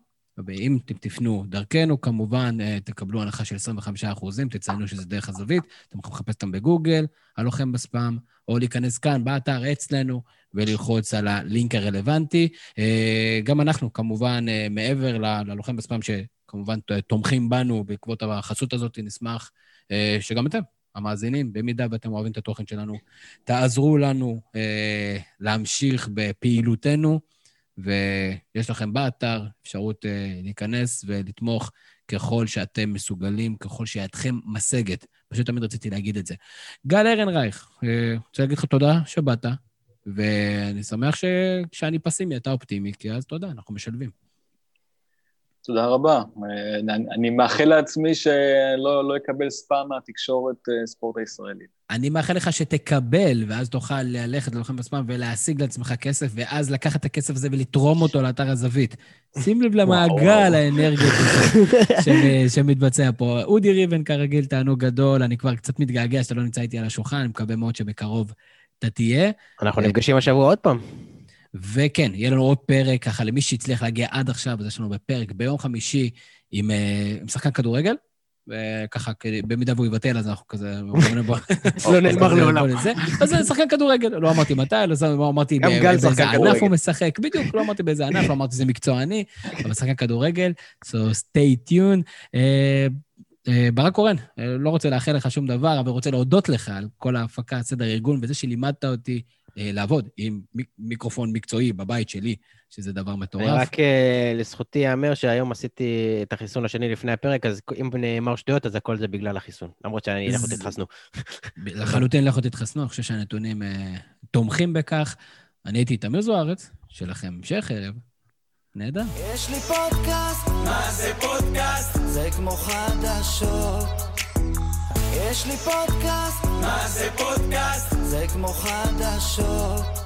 ואם אתם תפנו דרכנו, כמובן, אה, תקבלו הנחה של 25 אחוזים, תציינו שזה דרך הזווית, אתם יכולים לחפש אותם בגוגל, הלוחם בספאם, או להיכנס כאן, באתר אצלנו, וללחוץ על הלינק הרלוונטי. אה, גם אנחנו, כמובן, אה, מעבר ללוחם בספאם, שכמובן תומכים בנו בעקבות החסות הזאת, נשמח שגם אתם, המאזינים, במידה ואתם אוהבים את התוכן שלנו, תעזרו לנו להמשיך בפעילותנו. ויש לכם באתר אפשרות uh, להיכנס ולתמוך ככל שאתם מסוגלים, ככל שידכם משגת. פשוט תמיד רציתי להגיד את זה. גל ארנרייך, uh, רוצה להגיד לך תודה שבאת, ואני שמח שכשאני פסימי אתה אופטימי, כי אז תודה, אנחנו משלבים. תודה רבה. אה, אני מאחל לעצמי שלא לא אקבל ספאם מהתקשורת ספורט הישראלית. אני מאחל לך שתקבל, ואז תוכל ללכת ללוחם בספאם ולהשיג לעצמך כסף, ואז לקחת את הכסף הזה ולתרום אותו לאתר הזווית. שים לב למעגל האנרגיות שמתבצע פה. אודי ריבן, כרגיל, תענוג גדול. אני כבר קצת מתגעגע שאתה לא נמצא איתי על השולחן, אני מקווה מאוד שבקרוב אתה תהיה. אנחנו נפגשים השבוע עוד פעם. וכן, יהיה לנו עוד פרק, ככה למי שהצליח להגיע עד עכשיו, אז יש לנו בפרק ביום חמישי עם, אה, עם שחקן כדורגל, וככה, במידה והוא יבטל, אז אנחנו כזה... לא נאמר לעולם. אז זה שחקן כדורגל, לא אמרתי מתי, לא אמרתי באיזה ענף הוא משחק, בדיוק, לא אמרתי באיזה ענף, לא אמרתי שזה מקצועני, אבל שחקן כדורגל, so stay tuned. אה, אה, ברק קורן, לא רוצה לאחל לך שום דבר, אבל רוצה להודות לך על כל ההפקה, סדר ארגון, וזה שלימדת אותי. אה, לעבוד עם מיקרופון מקצועי בבית שלי, שזה דבר מטורף. רק אה, לזכותי ייאמר שהיום עשיתי את החיסון השני לפני הפרק, אז אם נאמר שטויות, אז הכל זה בגלל החיסון. למרות שאני, לכו תתחסנו. לחלוטין לכו תתחסנו, אני חושב שהנתונים אה, תומכים בכך. אני הייתי תמיר זוארץ, שלכם המשך ערב. נהדר. יש לי פודקאסט, מה זה פודקאסט? זה כמו חדשות. יש לי פודקאסט, מה זה פודקאסט? כמו חדשות